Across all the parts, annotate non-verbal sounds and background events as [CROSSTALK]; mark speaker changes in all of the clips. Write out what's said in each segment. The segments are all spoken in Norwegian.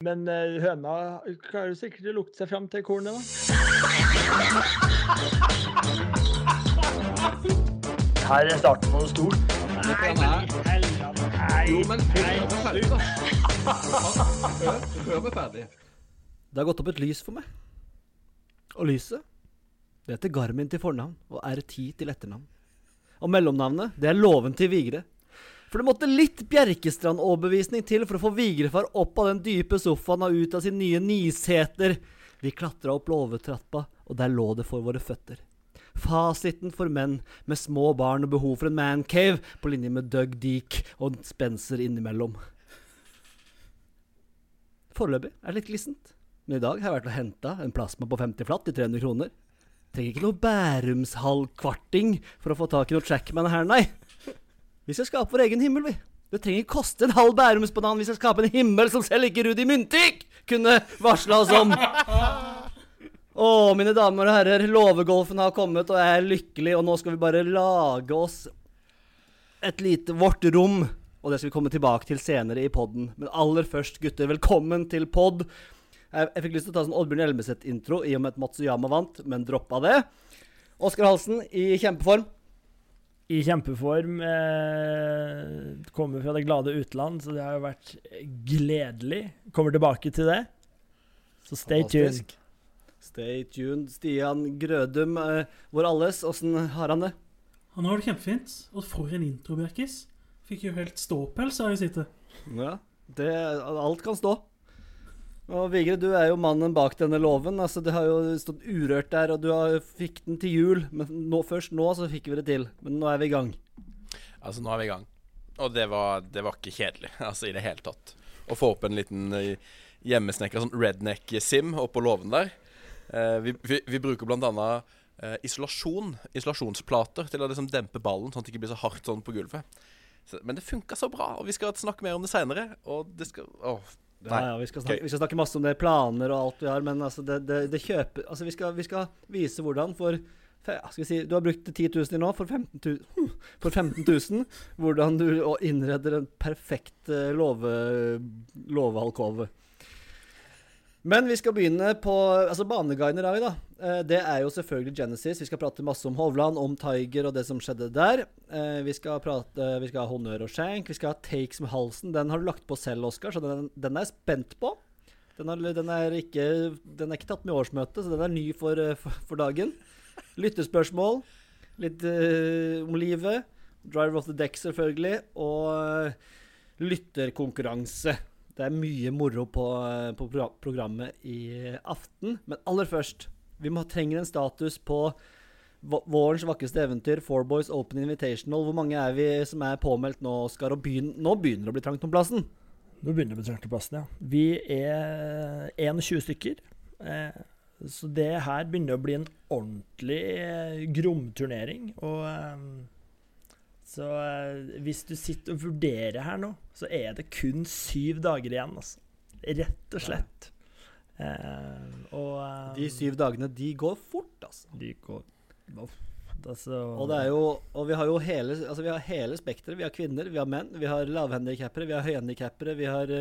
Speaker 1: Men eh, høna klarer sikkert å lukte seg fram til kornet, da. Her er starten på noe stort. Nei, men.
Speaker 2: Jo, men ferdig.
Speaker 3: Det har gått opp et lys for meg. Og lyset, det heter Garmin til fornavn og R10 til etternavn. Og mellomnavnet, det er Låven til Vigre. For det måtte litt Bjerkestrand-overbevisning til for å få Vigrefar opp av den dype sofaen og ut av sin nye niseter. Vi klatra opp låvetrappa, og der lå det for våre føtter. Fasiten for menn med små barn og behov for en mancave, på linje med Doug Deek og Spencer innimellom. Foreløpig er det litt glissent. Men i dag har jeg vært og henta en plasma på 50 flatt til 300 kroner. Trenger ikke noe Bærumshall-kvarting for å få tak i noe Trackman her, nei. Vi skal skape vår egen himmel, vi. Det trenger ikke koste en halv Bærumsbanan. Vi skal skape en himmel som selv ikke Rudi Myntik kunne varsla oss om. Å, mine damer og herrer, låvegolfen har kommet, og jeg er lykkelig, og nå skal vi bare lage oss et lite vårt rom. Og det skal vi komme tilbake til senere i podden. Men aller først, gutter, velkommen til pod. Jeg, jeg fikk lyst til å ta sånn Oddbjørn Elmeseth-intro i og med at Matsuyama vant, men droppa det. Oskar Halsen i kjempeform.
Speaker 1: I kjempeform. Eh, kommer fra det glade utland, så det har jo vært gledelig. Kommer tilbake til det. Så stay tuned.
Speaker 3: Stay tuned. Stian Grødum, eh, vår alles, åssen har han det?
Speaker 4: Han har det kjempefint. Og for en intro, Bjerkis. Fikk jo helt ståpels av å sitte.
Speaker 3: Ja, det, alt kan stå. Og Vigre, du er jo mannen bak denne loven. Altså, Det har jo stått urørt der, og du har, fikk den til jul. Men nå, først nå så fikk vi det til. Men nå er vi i gang.
Speaker 5: Altså, nå er vi i gang. Og det var, det var ikke kjedelig, [LAUGHS] altså i det hele tatt. Å få opp en liten uh, hjemmesnekra sånn redneck-sim oppå låven der. Eh, vi, vi, vi bruker annet eh, isolasjon, isolasjonsplater, til å liksom dempe ballen, sånn at det ikke blir så hardt sånn på gulvet. Så, men det funka så bra, og vi skal snakke mer om det seinere. Og det skal Åh.
Speaker 3: Ja, ja, vi, skal snakke, vi skal snakke masse om det, planer og alt vi har, men altså det, det, det kjøper Altså vi skal, vi skal vise hvordan for skal vi si, Du har brukt 10 000 i nå for 15 000, [LAUGHS] for 15 000 hvordan du innreder en perfekt eh, låve, låvealkove. Men vi skal begynne på altså Baneguiden i dag, da. Eh, det er jo selvfølgelig Genesis. Vi skal prate masse om Hovland, om Tiger og det som skjedde der. Eh, vi skal prate, vi skal ha honnør og skjenk. Vi skal ha takes med halsen. Den har du lagt på selv, Oskar, så den, den er jeg spent på. Den, har, den, er ikke, den er ikke tatt med i årsmøtet, så den er ny for, eh, for, for dagen. Lyttespørsmål. Litt eh, om livet. Driver of the deck, selvfølgelig. Og lytterkonkurranse. Det er mye moro på, eh, på programmet i aften. Men aller først, vi må, trenger en status på vårens vakreste eventyr, Four Boys Open Invitational. Hvor mange er vi som er påmeldt nå, Oskar? Og begyn, nå begynner det å bli trangt om plassen.
Speaker 1: Nå begynner det å bli trangt om plassen, ja. Vi er 21 stykker. Eh, så det her begynner å bli en ordentlig eh, gromturnering. Og eh, så eh, hvis du sitter og vurderer her nå, så er det kun syv dager igjen, altså. Rett og slett. Uh, og um,
Speaker 3: De syv dagene, de går fort, altså.
Speaker 1: de går fort, altså,
Speaker 3: Og det er jo Og vi har jo hele Altså vi har hele spekteret. Vi har kvinner, vi har menn, vi har lavhandikappere, vi har høyhandikappere, vi har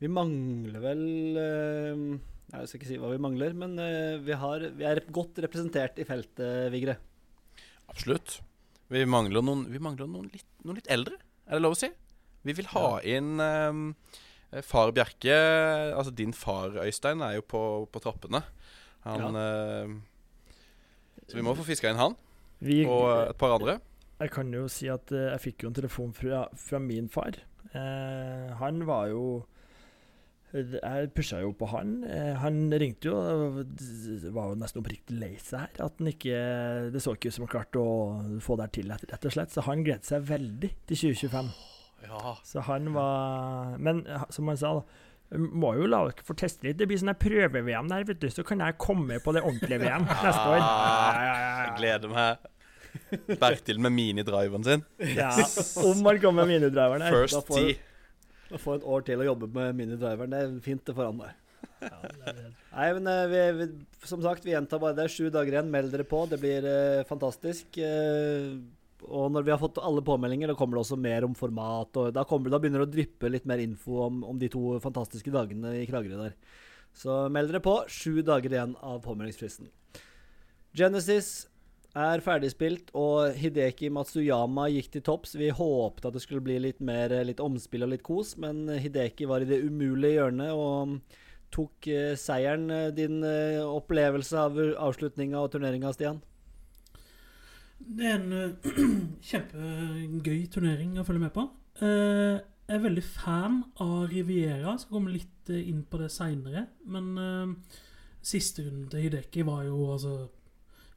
Speaker 3: Vi mangler vel uh, Jeg skal ikke si hva vi mangler, men uh, vi, har, vi er godt representert i feltet, Vigre.
Speaker 5: Absolutt. Vi mangler noen, vi mangler noen, litt, noen litt eldre, er det lov å si? Vi vil ha inn um, far Bjerke Altså din far, Øystein, er jo på, på trappene. Han ehm, Så vi må få fiska inn han,
Speaker 1: vi,
Speaker 5: og eh, et par andre.
Speaker 1: Jeg kan jo si at jeg fikk jo en telefon fra, fra min far. Eh, han var jo Jeg pusha jo på han. Eh, han ringte jo og var jo nesten oppriktig lei seg her. At han ikke Det så ikke ut som han klarte å få det til, rett og slett. Så han gledet seg veldig til 2025.
Speaker 5: Ja.
Speaker 1: Så han var Men som han sa, da. Må jo la dere få teste litt. Det blir sånn prøve-VM der, vet du. Så kan jeg komme på det ordentlige VM neste år.
Speaker 5: Ja, jeg gleder meg. Bertil med minidriveren sin.
Speaker 1: Ja, om han kommer med minidriveren
Speaker 5: First tee.
Speaker 3: Å få et år til å jobbe med minidriveren, det er fint det foran deg. Nei, men eh, vi, vi, som sagt, vi gjentar bare det. Sju dager igjen. Meld dere på. Det blir eh, fantastisk. Eh, Og når vi har fått alle påmeldinger, da kommer det også mer om format. Og da, kommer, da begynner det å dryppe litt mer info om, om de to fantastiske dagene i Kragerø der. Så meld dere på. Sju dager igjen av påmeldingsfristen. Genesis er ferdigspilt, og Hideki Matsuyama gikk til topps. Vi håpte at det skulle bli litt mer litt omspill og litt kos, men Hideki var i det umulige hjørnet og tok eh, seieren. Din eh, opplevelse av avslutninga og turneringa, Stian?
Speaker 4: Det er en uh, [CLEARS THROAT] kjempegøy turnering å følge med på. Uh, jeg er veldig fan av Riviera. Skal komme litt eh, inn på det seinere. Men uh, siste runden til Hideki var jo altså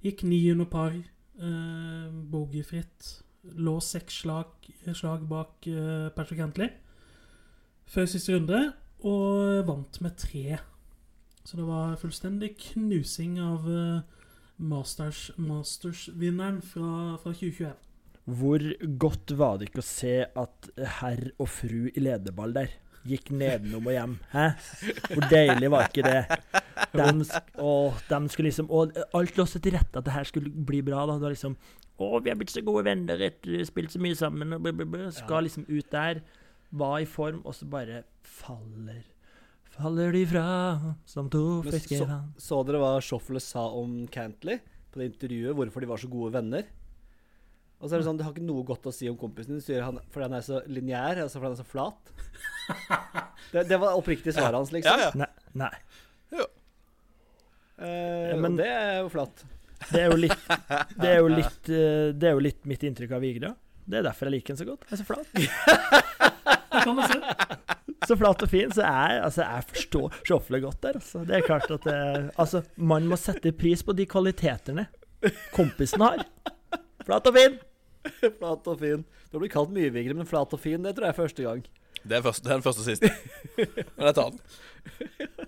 Speaker 4: Gikk ni under par. eh, Bogeyfritt. Lå seks slag, slag bak eh, Patrick Hantley før siste runde, og vant med tre. Så det var fullstendig knusing av eh, Masters-vinneren Masters fra, fra 2021.
Speaker 1: Hvor godt var det ikke å se at herr og fru i lederball der gikk nedenom og hjem? Hæ? Hvor deilig var ikke det? De, og de skulle liksom Og alt lå så til rette at det her skulle bli bra. da. da liksom Å, vi har blitt så gode venner, etter spilt så mye sammen og blablabla. Skal liksom ut der. Var i form, og så bare faller Faller de fra som to
Speaker 3: Men så, så dere hva Shoffler sa om Cantley på det intervjuet? Hvorfor de var så gode venner? Og så er det sånn, Du har ikke noe godt å si om kompisen din han, fordi han er så lineær, altså fordi han er så flat. [LAUGHS] Det, det var oppriktig svaret hans, liksom.
Speaker 5: Ja, ja.
Speaker 1: Nei. nei.
Speaker 3: Eh,
Speaker 1: men-
Speaker 3: det er jo flatt.
Speaker 1: Det er jo litt [LAUGHS] Det er jo litt, eh, det er jo litt mitt inntrykk av Vigra. Det er derfor jeg liker den så godt. Jeg er så flat.
Speaker 4: Man [LAUGHS] se.
Speaker 1: Så flat og fin. Så jeg, altså, jeg forstår Sjåfle godt der. Altså. Det er klart at det, altså, man må sette pris på de kvalitetene kompisen har. Flat og fin. [LAUGHS]
Speaker 3: flat og fin. Du har blitt kalt mye Vigre, men flat og fin, det tror jeg er første gang.
Speaker 5: Det er, første, det er den første og siste. [LAUGHS] Men jeg tar den.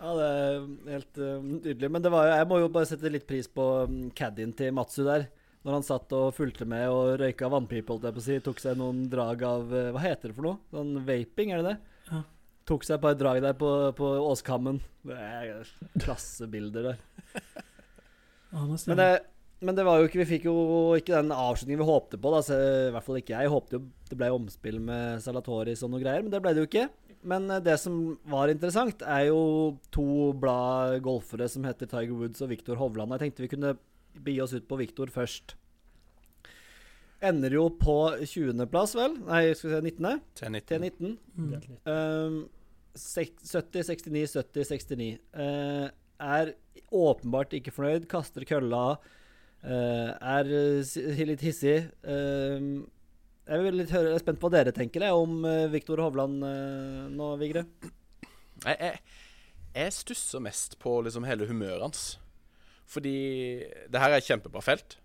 Speaker 3: Ja, det er helt uh, nydelig. Men det var jo, jeg må jo bare sette litt pris på um, caddien til Matsu der. Når han satt og fulgte med og røyka vannpipe, holdt jeg på å si. Tok seg noen drag av uh, Hva heter det for noe? Sånn vaping, er det det?
Speaker 4: Ja.
Speaker 3: Tok seg et par drag der på, på Åskammen. Det er klassebilder der.
Speaker 4: Ja, det er
Speaker 3: Men det, men det var jo ikke Vi fikk jo ikke den avslutningen vi håpte på. Da, så I hvert fall ikke jeg. Jeg håpte jo det ble omspill med Salatoris og noe greier, men det ble det jo ikke. Men eh, det som var interessant, er jo to blad golfere som heter Tiger Woods og Viktor Hovland. Jeg tenkte vi kunne bi oss ut på Viktor først. Ender jo på 20.-plass, vel? Nei, skal vi se, 19.
Speaker 5: T19.
Speaker 3: T19.
Speaker 4: Mm.
Speaker 3: Um, 70, 69, 70, 69. Uh, er åpenbart ikke fornøyd, kaster kølla. eh, er eh, litt hissig. Um, jeg er litt høre, spent på hva dere tenker jeg, om uh, Viktor Hovland eh, nå, Vigre.
Speaker 5: Jeg, jeg, jeg stusser mest på liksom hele humøret hans. Fordi det her er et kjempebra felt.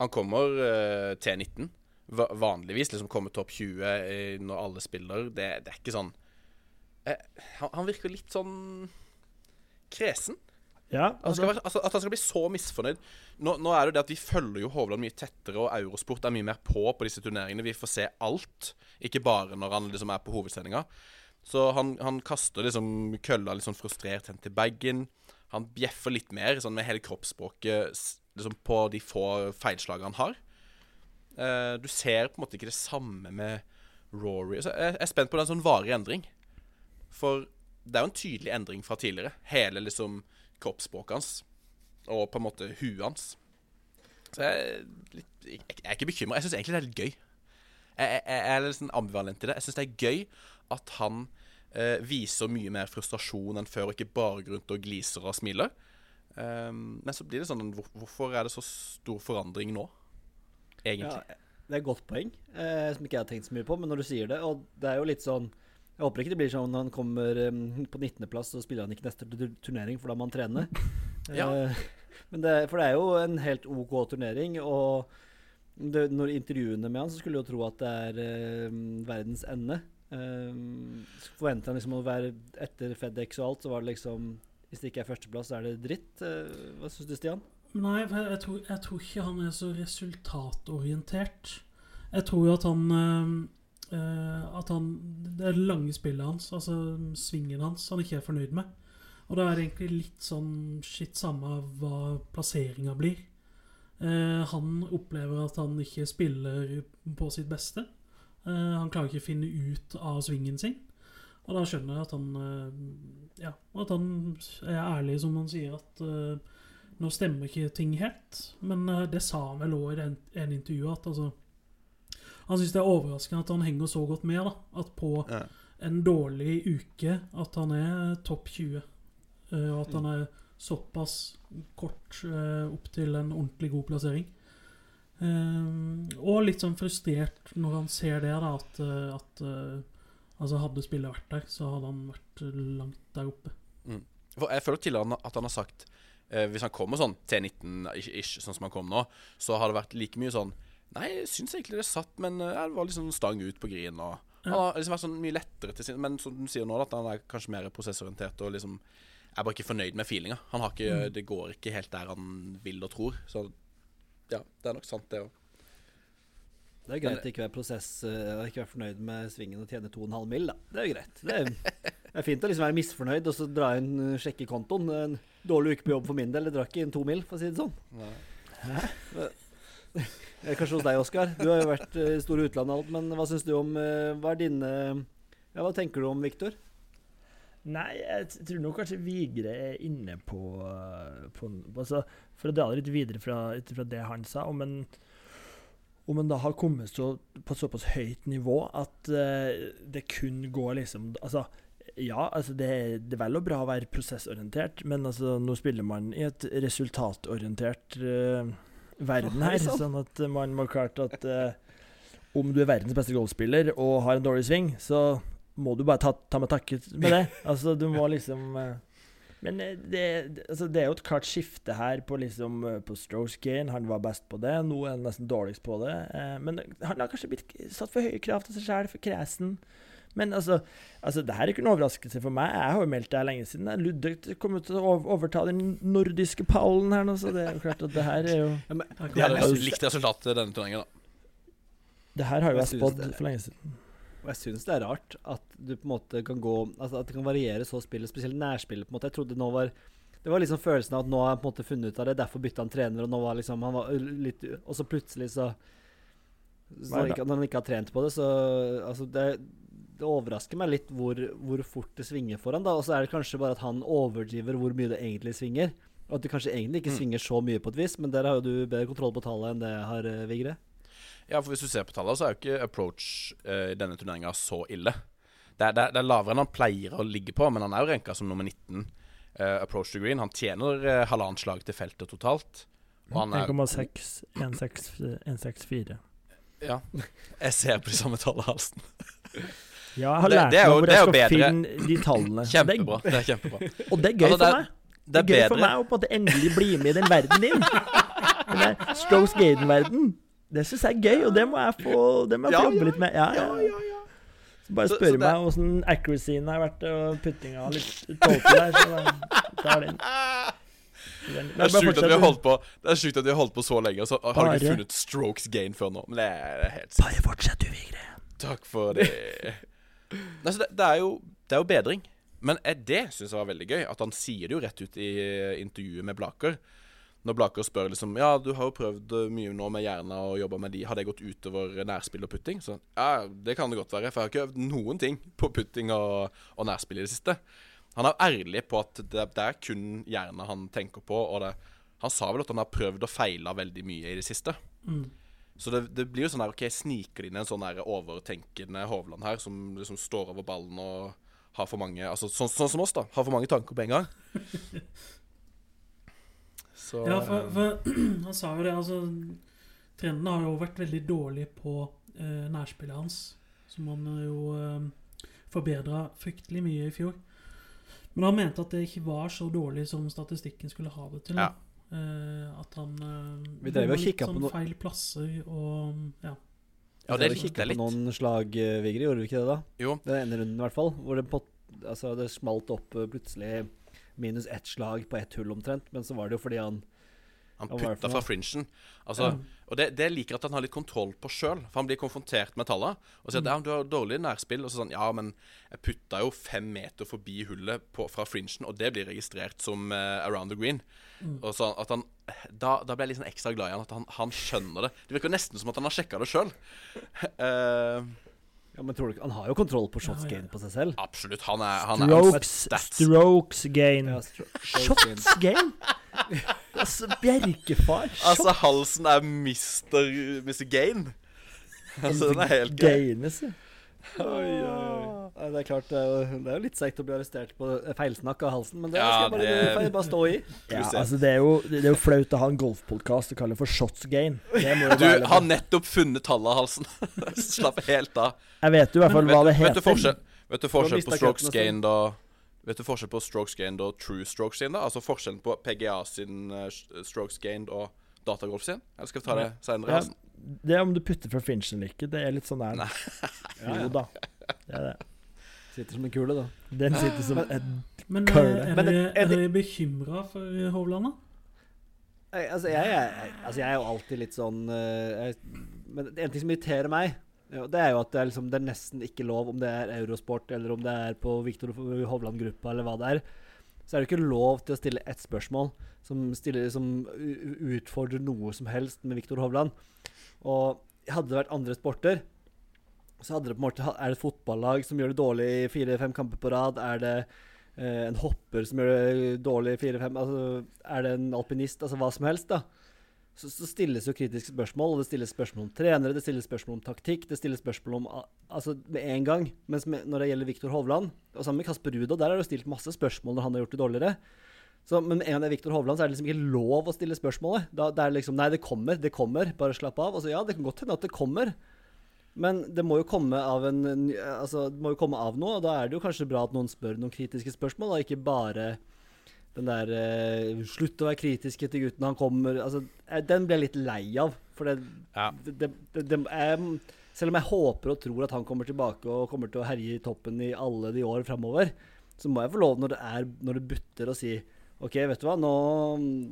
Speaker 5: Han kommer eh, til 19. Va vanligvis liksom kommer topp 20 eh, når alle spiller. Det, det er ikke sånn jeg, han, han virker litt sånn kresen.
Speaker 1: Ja,
Speaker 5: Han skal
Speaker 1: altså,
Speaker 5: være, altså, at han skal bli så misfornøyd. Nå, nå er det jo det at vi følger jo Hovland mye tettere, og Eurosport er mye mer på på disse turneringene. Vi får se alt, ikke bare når han liksom er på hovedsendinga. Så han, han kaster liksom kølla litt sånn frustrert hen til bagen. Han bjeffer litt mer sånn med hele kroppsspråket liksom på de få feilslagene han har. Uh, du ser på en måte ikke det samme med Rory. Så jeg jeg er spent på den sånn varig endring. For det er jo en tydelig endring fra tidligere. Hele liksom kroppsspråket hans. Og på en måte huet hans. Så jeg litt, jeg, er ikke bekymra. Jeg syns egentlig det er litt gøy. Jeg, jeg, er litt sånn ambivalent i det. Jeg syns det er gøy at han eh, viser mye mer frustrasjon enn før, og ikke bare rundt og gliser og smiler. Um, men så blir det sånn hvor, Hvorfor er det så stor forandring nå? Egentlig.
Speaker 3: Ja, det er et godt poeng, eh, som ikke jeg har tenkt så mye på, men når du sier det Og det er jo litt sånn Jeg håper ikke det blir sånn når han kommer på 19.-plass, så spiller han ikke neste turnering, for da må han trene. [LAUGHS]
Speaker 5: Ja.
Speaker 3: Eh, men det, for det er jo en helt OK turnering, og det, når intervjuene med han, så skulle du jo tro at det er uh, verdens ende. Um, Forventer han liksom å være etter Fedex og alt, så var det liksom Hvis det ikke er førsteplass, så er det dritt. Uh, hva syns du, Stian?
Speaker 4: Nei, for jeg, jeg, tror, jeg tror ikke han er så resultatorientert. Jeg tror jo at han eh, At han Det er det lange spillet hans, altså svingen hans, han ikke er fornøyd med. Og da er det egentlig litt sånn shit samme hva plasseringa blir. Eh, han opplever at han ikke spiller på sitt beste. Eh, han klarer ikke å finne ut av svingen sin. Og da skjønner jeg at han eh, Ja, at han er ærlig som han sier at eh, nå stemmer ikke ting helt. Men eh, det sa han vel òg i en, ene intervjuet, at altså Han syns det er overraskende at han henger så godt med. da At på
Speaker 5: Ja.
Speaker 4: en dårlig uke at han er topp 20. eh, og at han er såpass kort eh, opp til en ordentlig god plassering. Eh, og litt sånn frustrert når han ser det, da, at, eh, at eh, Altså, hadde spillet vært der, så hadde han vært langt der oppe.
Speaker 5: For jeg føler tidligere han- at han har sagt eh, Hvis han kommer sånn T19 ish, ish, sånn som han kom nå, så har det vært like mye sånn Nei, jeg syns egentlig det satt, men eh, det var liksom stang ut på grien. Og Han har liksom vært sånn mye lettere til sin Men som du sier nå, at han er kanskje mer prosessorientert og liksom er bare ikke fornøyd med feelinga. Han har ikke, Det går ikke helt der han vil og tror. Så ja, det er nok sant, det òg.
Speaker 3: Det er greit å ikke være prosess eh, ikke være fornøyd med svingen og tjene 2,5 mill. Det er jo greit. Det er, det er fint å liksom være misfornøyd og så dra inn uh, sjekke kontoen. En dårlig uke på jobb for min del. Jeg ikke inn to mil, for å si det sånn. Nei. Kanskje hos deg, Oskar. Du har jo vært uh, i store utlandet og alt, men hva syns du om uh, Hva er dine Ja, hva tenker du om Viktor?
Speaker 1: Nei, jeg tror nok kanskje Vigre er inne på, uh, på altså, For å dra det litt videre ut fra det han sa, om en, om en da har kommet så, på såpass høyt nivå at uh, det kun går liksom Altså, ja, altså det, det er vel og bra å være prosessorientert, men altså, nå spiller man i et resultatorientert uh, verden her, sånn at man må klart at uh, om du er verdens beste golfspiller og har en dårlig sving, så må du bare ta, ta med takke med det. [LAUGHS] Altså, du må liksom eh, Men eh, det, det- altså, det er jo et klart skifte her på liksom eh, På strokes gain. Han var best på det, nå er han nesten dårligst på det. Eh, men han har kanskje blitt satt for høye krav til seg sjøl, for kresen. Men altså, altså, det her er ikke noen overraskelse for meg. Jeg har jo meldt det her lenge siden. Ludvig kommer til å ov- overta den nordiske pallen her nå, så det er jo klart at det her er jo
Speaker 5: De hadde
Speaker 4: nesten
Speaker 5: likt resultatet denne turneringen, da.
Speaker 1: Det her har jo
Speaker 3: Jeg
Speaker 1: jeg spådd for lenge siden.
Speaker 3: Og jeg syns det er rart at du på en måte kan gå Altså at det kan variere så spillet, spesielt nærspillet. på en måte Jeg trodde nå var Det var liksom følelsen av at nå har han på en måte funnet ut av det, derfor bytta han trener, og nå var liksom Han var litt Og så plutselig så, så ikke, Når han ikke har trent på det, så Altså, det, det overrasker meg litt hvor, hvor fort det svinger for han da. Og så er det kanskje bare at han overdriver hvor mye det egentlig svinger. Og at det kanskje egentlig ikke
Speaker 5: Mm.
Speaker 3: svinger så mye på et vis, men der har jo du bedre kontroll på tallet enn det jeg har, eh, Vigre.
Speaker 5: Ja, for hvis du ser på tallene, så er jo ikke approach eh, i denne turneringa så ille. Det er, det, er, det er lavere enn han pleier å ligge på, men han er jo renka som nummer 19. Uh, approach to green. Han tjener uh, halvannet slag til feltet totalt. Og han er
Speaker 1: 1,6, 1,64.
Speaker 5: Ja. Jeg ser på de samme tallene, Halsen. [LAUGHS]
Speaker 1: Ja, jeg har
Speaker 5: Det-
Speaker 1: lært
Speaker 5: det er jo-
Speaker 1: hvor
Speaker 5: er
Speaker 1: jeg skal
Speaker 5: bedre.
Speaker 1: finne de tallene. [LAUGHS]
Speaker 5: Kjempebra. Det er kjempebra. [LAUGHS]
Speaker 1: Og det er gøy
Speaker 5: Altså, det
Speaker 1: for
Speaker 5: er-
Speaker 1: meg.
Speaker 5: Det
Speaker 1: Det
Speaker 5: er
Speaker 1: gøy gøy for meg å på en måte endelig bli med i den verden din. Den der Strokes Gaden-verden. Det syns jeg er gøy, og det må jeg få, det må jeg få
Speaker 5: Ja,
Speaker 1: jobbe
Speaker 5: ja,
Speaker 1: litt med. Ja, ja. Så bare spørre meg åssen accuracyen har vært, og puttinga litt tolke der. Så da tar [LAUGHS] den.
Speaker 5: Det er sjukt at vi har holdt på Det er sjukt at vi har holdt på så lenge, og så har du ikke funnet strokes gain før nå. Men det er det er helt
Speaker 1: Bare fortsett, du, Vigre.
Speaker 5: Takk for det. Nei, så det, det, er jo, det er jo bedring. Men det syns jeg var veldig gøy. At han sier det jo rett ut i eh, intervjuet med Blaker. Når Blaker spør liksom Ja, du har jo prøvd eh, mye nå med hjerna og jobba med de. Har det gått utover nærspill og putting? Så ja, det kan det godt være. For jeg har ikke øvd noen ting på putting og, og nærspill i det siste. Han er ærlig på at det, det er kun hjerna han tenker på. Og det, han sa vel at han har prøvd og feila veldig mye i det siste.
Speaker 4: Mm.
Speaker 5: Så det, det blir jo sånn her OK, sniker det inn en sånn her overtenkende Hovland her, som liksom står over ballen og har for mange Altså sånn, sånn som oss, da. Har for mange tanker på en gang. [LAUGHS] Så
Speaker 4: Ja, for, for [CLEARS THROAT] han sa jo det, altså Trenden har jo vært veldig dårlig på eh, nærspillet hans. Som han jo eh, forbedra fryktelig mye i fjor. Men han mente at det ikke var så dårlig som statistikken skulle ha det til.
Speaker 5: Ja.
Speaker 4: Eh, at han eh,
Speaker 3: Vi drev og kikka på noen
Speaker 4: feil plasser og ja.
Speaker 5: Ja, det kikka
Speaker 3: på noen slag, Vigri, Vigre, gjorde vi ikke det da?
Speaker 5: Jo.
Speaker 3: Den ene runden i hvert fall. Hvor det, på, altså, det smalt opp eh, plutselig minus ett slag på ett hull omtrent. Men så var det jo fordi han
Speaker 5: Han putta fra fringen. Altså, Og det, det liker at han har litt kontroll på sjøl. For han blir konfrontert med tallene og sier at ja, du har dårlig nærspill. Og så sånn Ja, men jeg putta jo fem meter forbi hullet på, fra fringen, og det blir registrert som uh, around the green. Og så at han da, da ble jeg litt sånn ekstra glad i han, at han, han skjønner det. Det virker nesten som at han har sjekka det sjøl.
Speaker 3: Ja, men tror du ikke Han har jo kontroll på shots gain på seg selv.
Speaker 5: absolutt. Han er, han
Speaker 1: Strokes,
Speaker 5: er
Speaker 1: strokes gain.
Speaker 3: Ja, stro- shots gain.
Speaker 1: Altså, Bjerkefar. [LAUGHS]
Speaker 5: Altså, halsen er Mr. mister Gain. Altså, den er helt gøy.
Speaker 1: Gaines, ja.
Speaker 3: Oi, oi, oi. Det er klart, det er, jo, litt seigt å bli arrestert på feilsnakk av halsen, men det
Speaker 5: Ja,
Speaker 3: skal jeg bare,
Speaker 5: det-
Speaker 3: jeg bare stå i.
Speaker 1: Ja, altså det er, jo, det er jo flaut å ha en golfpodkast og kalle det for shots gain. Det må
Speaker 5: Du har nettopp funnet tallet av halsen. [LAUGHS] Slapp helt av.
Speaker 1: Jeg vet jo i hvert fall hva det
Speaker 5: vet
Speaker 1: heter.
Speaker 5: du forskjell Vet du forskjell på strokes gain da Vet du forskjell på strokes gained og true strokes gained? da? Altså forskjellen på PGA sin eh, strokes gained og datagolf sin? Eller skal vi ta det senere?
Speaker 1: Ja,
Speaker 5: Halsen?
Speaker 1: Det er om du putter fra finchen eller ikke. Det er litt sånn der.
Speaker 5: Nei.
Speaker 1: Jo da. Det er det.
Speaker 3: Sitter som en kule, da.
Speaker 1: Den sitter som en
Speaker 4: Men eh, er dere,
Speaker 3: er
Speaker 4: er dere bekymra for Hovland, da?
Speaker 3: Jeg, altså, jeg, er- altså, jeg er jo alltid litt sånn eh, jeg, Men en ting som irriterer meg, ja, det er jo at det er, liksom, det er nesten ikke lov, om det er Eurosport eller om det er på Viktor Hovland-gruppa eller hva det er, så er det ikke lov til å stille ett spørsmål som, stiller, som utfordrer noe som helst med Viktor Hovland. Og hadde det vært andre sporter, så hadde det på en måte Er det et fotballag som gjør det dårlig i fire-fem kamper på rad? Er det eh, en hopper som gjør det dårlig i fire-fem altså, Er det en alpinist? Altså hva som helst, da. Så, så stilles jo kritiske spørsmål, og det stilles spørsmål om trenere, det stilles spørsmål om taktikk, det stilles spørsmål om Altså med en gang. Mens med, når det gjelder Viktor Hovland, og sammen med Kasper Ruud, der er det jo stilt masse spørsmål når han har gjort det dårligere. Så, men med en gang det er Viktor Hovland, så er det liksom ikke lov å stille spørsmålet. Da, det er liksom Nei, det kommer, det kommer. Bare slapp av. Altså, ja, det kan godt hende at det kommer. Men det må jo komme av en Altså, det må jo komme av noe, og da er det jo kanskje bra at noen spør noen kritiske spørsmål, og ikke bare den der eh, 'Slutt å være kritiske til gutten, han kommer' altså, eh, Den ble jeg litt lei av. For det,
Speaker 5: Ja.
Speaker 3: det, det jeg, Selv om jeg håper og tror at han kommer tilbake og kommer til å herje i toppen i alle de år framover, så må jeg få lov, når det, er, når det butter, å si OK, vet du hva, nå,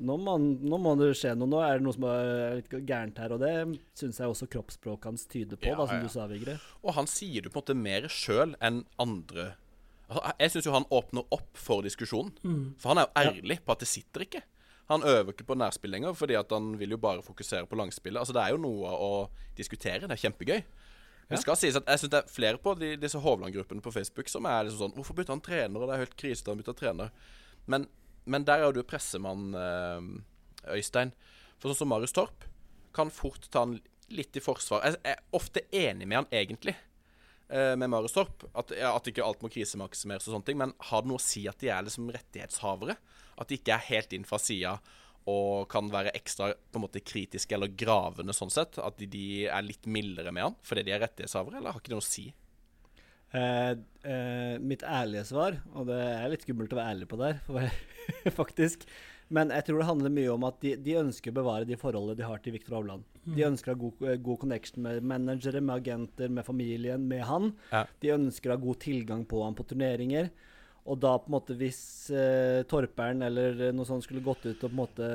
Speaker 3: nå, må, nå må det skje noe. Nå er det noe som er litt gærent her. Og det syns jeg også kroppsspråket hans tyder på,
Speaker 5: Ja,
Speaker 3: da, som
Speaker 5: ja.
Speaker 3: du sa, Vigre.
Speaker 5: Og han sier det på en måte mer sjøl enn andre. Altså, jeg syns jo han åpner opp for diskusjonen. For han er jo ærlig på at det sitter ikke. Han øver ikke på nærspill lenger, fordi at han vil jo bare fokusere på langspillet. Altså, det er jo noe å diskutere. Det er kjempegøy. Det skal sies at Jeg synes det er flere på de, disse Hovland-gruppene på Facebook som er liksom sånn Hvorfor bytta han trener? Og det er helt krise da han bytta trener. Men, men der er du pressemann, eh, Øystein. For sånn som Marius Torp kan fort ta han litt i forsvar. Jeg er ofte enig med han egentlig, eh, med Marius Torp. At, at ikke alt må krisemaksimeres og sånne ting. Men har det noe å si at de er liksom rettighetshavere? At de ikke er helt inn fra sida og kan være ekstra på en måte kritiske eller gravende sånn sett? At de, de er litt mildere med han fordi de er rettighetshavere, eller har ikke det noe å si?
Speaker 3: Eh, eh, mitt ærlige svar, og det er litt skummelt å være ærlig på der, [LAUGHS] faktisk Men jeg tror det handler mye om at de, de ønsker å bevare de forholdene de har til Viktor Hovland. De ønsker å ha god, eh, god connection med managere, med agenter, med familien, med han.
Speaker 5: Ja.
Speaker 3: De ønsker å ha god tilgang på han på turneringer. Og da på en måte hvis eh, Torperen eller noe sånt skulle gått ut og på en måte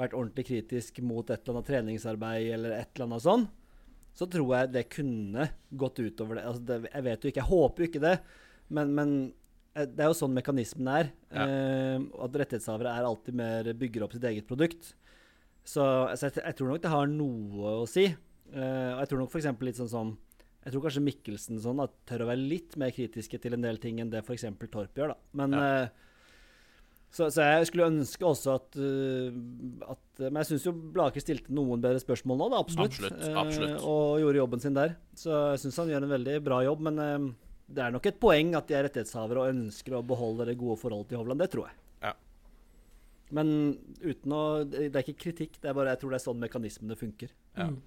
Speaker 3: vært ordentlig kritisk mot et eller annet treningsarbeid eller et eller annet sånn, så tror jeg det kunne gått utover det. Altså det jeg vet jo ikke, jeg håper jo ikke det, men, men eh, det er jo sånn mekanismen er.
Speaker 5: Ja.
Speaker 3: Eh, at rettighetshavere er alltid mer bygger opp sitt eget produkt. Så altså, jeg, jeg tror nok det har noe å si. Eh, og jeg tror nok f.eks. litt sånn som Jeg tror kanskje Mikkelsen sånn at tør å være litt mer kritiske til en del ting enn det f.eks. Torp gjør, da. Men
Speaker 5: Ja.
Speaker 3: eh, så, så jeg skulle ønske også at, uh, at Men jeg syns jo Blake stilte noen bedre spørsmål nå, da. Absolutt.
Speaker 5: Absolutt,
Speaker 3: Eh,
Speaker 5: absolutt.
Speaker 3: og gjorde jobben sin der. Så jeg syns han gjør en veldig bra jobb. Men eh, det er nok et poeng at de er rettighetshavere og ønsker å beholde det gode forholdet til Hovland. Det tror jeg.
Speaker 5: Ja.
Speaker 3: Men uten å Det er ikke kritikk, det er bare jeg tror det er sånn mekanismene funker.
Speaker 5: Ja.
Speaker 4: Mm.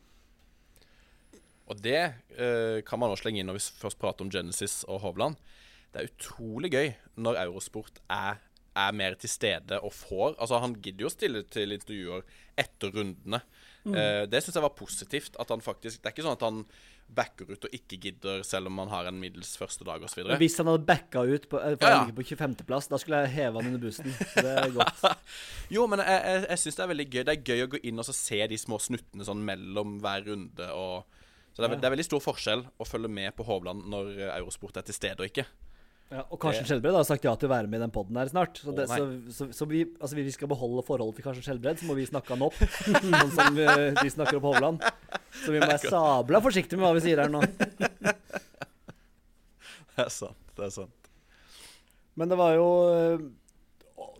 Speaker 5: Og det eh, kan man også slenge inn når vi først prater om Genesis og Hovland. Det er utrolig gøy når Eurosport er, er mer til stede og får Altså, han gidder jo å stille til intervjuer etter rundene. Eh, det syns jeg var positivt. At han faktisk Det er ikke sånn at han backer ut og ikke gidder selv om han har en middels første dag osv.
Speaker 3: Hvis han hadde backa ut på, eh, for
Speaker 5: Ja, ja.
Speaker 3: på 25.-plass, da skulle jeg heve han under bussen. Så det er godt. [LAUGHS]
Speaker 5: Jo, men jeg, jeg, jeg syns det er veldig gøy. Det er gøy å gå inn og så se de små snuttene sånn mellom hver runde. Og, så det er, ja. det er veldig stor forskjell å følge med på Hovland når Eurosport er til stede og ikke.
Speaker 3: Ja, og Karsten Skjelbred har sagt ja til å være med i den poden her snart. Så, det, så, så, så vi, altså, vi skal beholde forholdet til Karsten Skjelbred, så må vi snakke han opp. [LAUGHS] sånn som eh, de snakker opp Hovland. Så vi må være sabla forsiktige med hva vi sier her nå. [LAUGHS]
Speaker 5: Det er sant. det er sant.
Speaker 3: Men det var jo eh,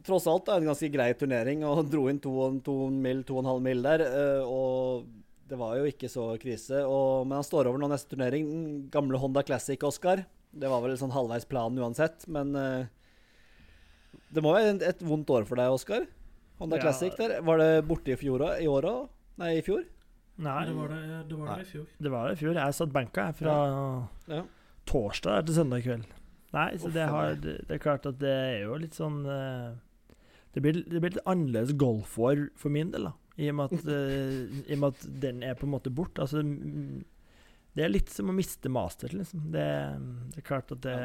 Speaker 3: tross alt en ganske grei turnering, og dro inn to, to mil, to og en halv mil der. eh, Og det var jo ikke så krise. Og, men han står over nå neste turnering. Den gamle Honda Classic, Oscar. Det var vel sånn halvveis planen uansett, men eh, Det må være et, vondt år for deg, Oscar? Honda
Speaker 1: Ja.
Speaker 3: Classic der. Var det borte i fjor òg? I år òg? Nei, i fjor?
Speaker 1: Nei,
Speaker 4: Det var det, det, var det i fjor.
Speaker 1: det var det i fjor. Jeg satt benka jeg, fra
Speaker 3: Ja.
Speaker 1: torsdag til søndag kveld. Nei, så det, har, det, det er klart at det er jo litt sånn eh, Det blir, det blir litt annerledes golfår for min del, da. I og, med at, [LAUGHS] eh, I og med at den er på en måte borte. Altså, det er litt som å miste master, liksom. Det, det er klart at det,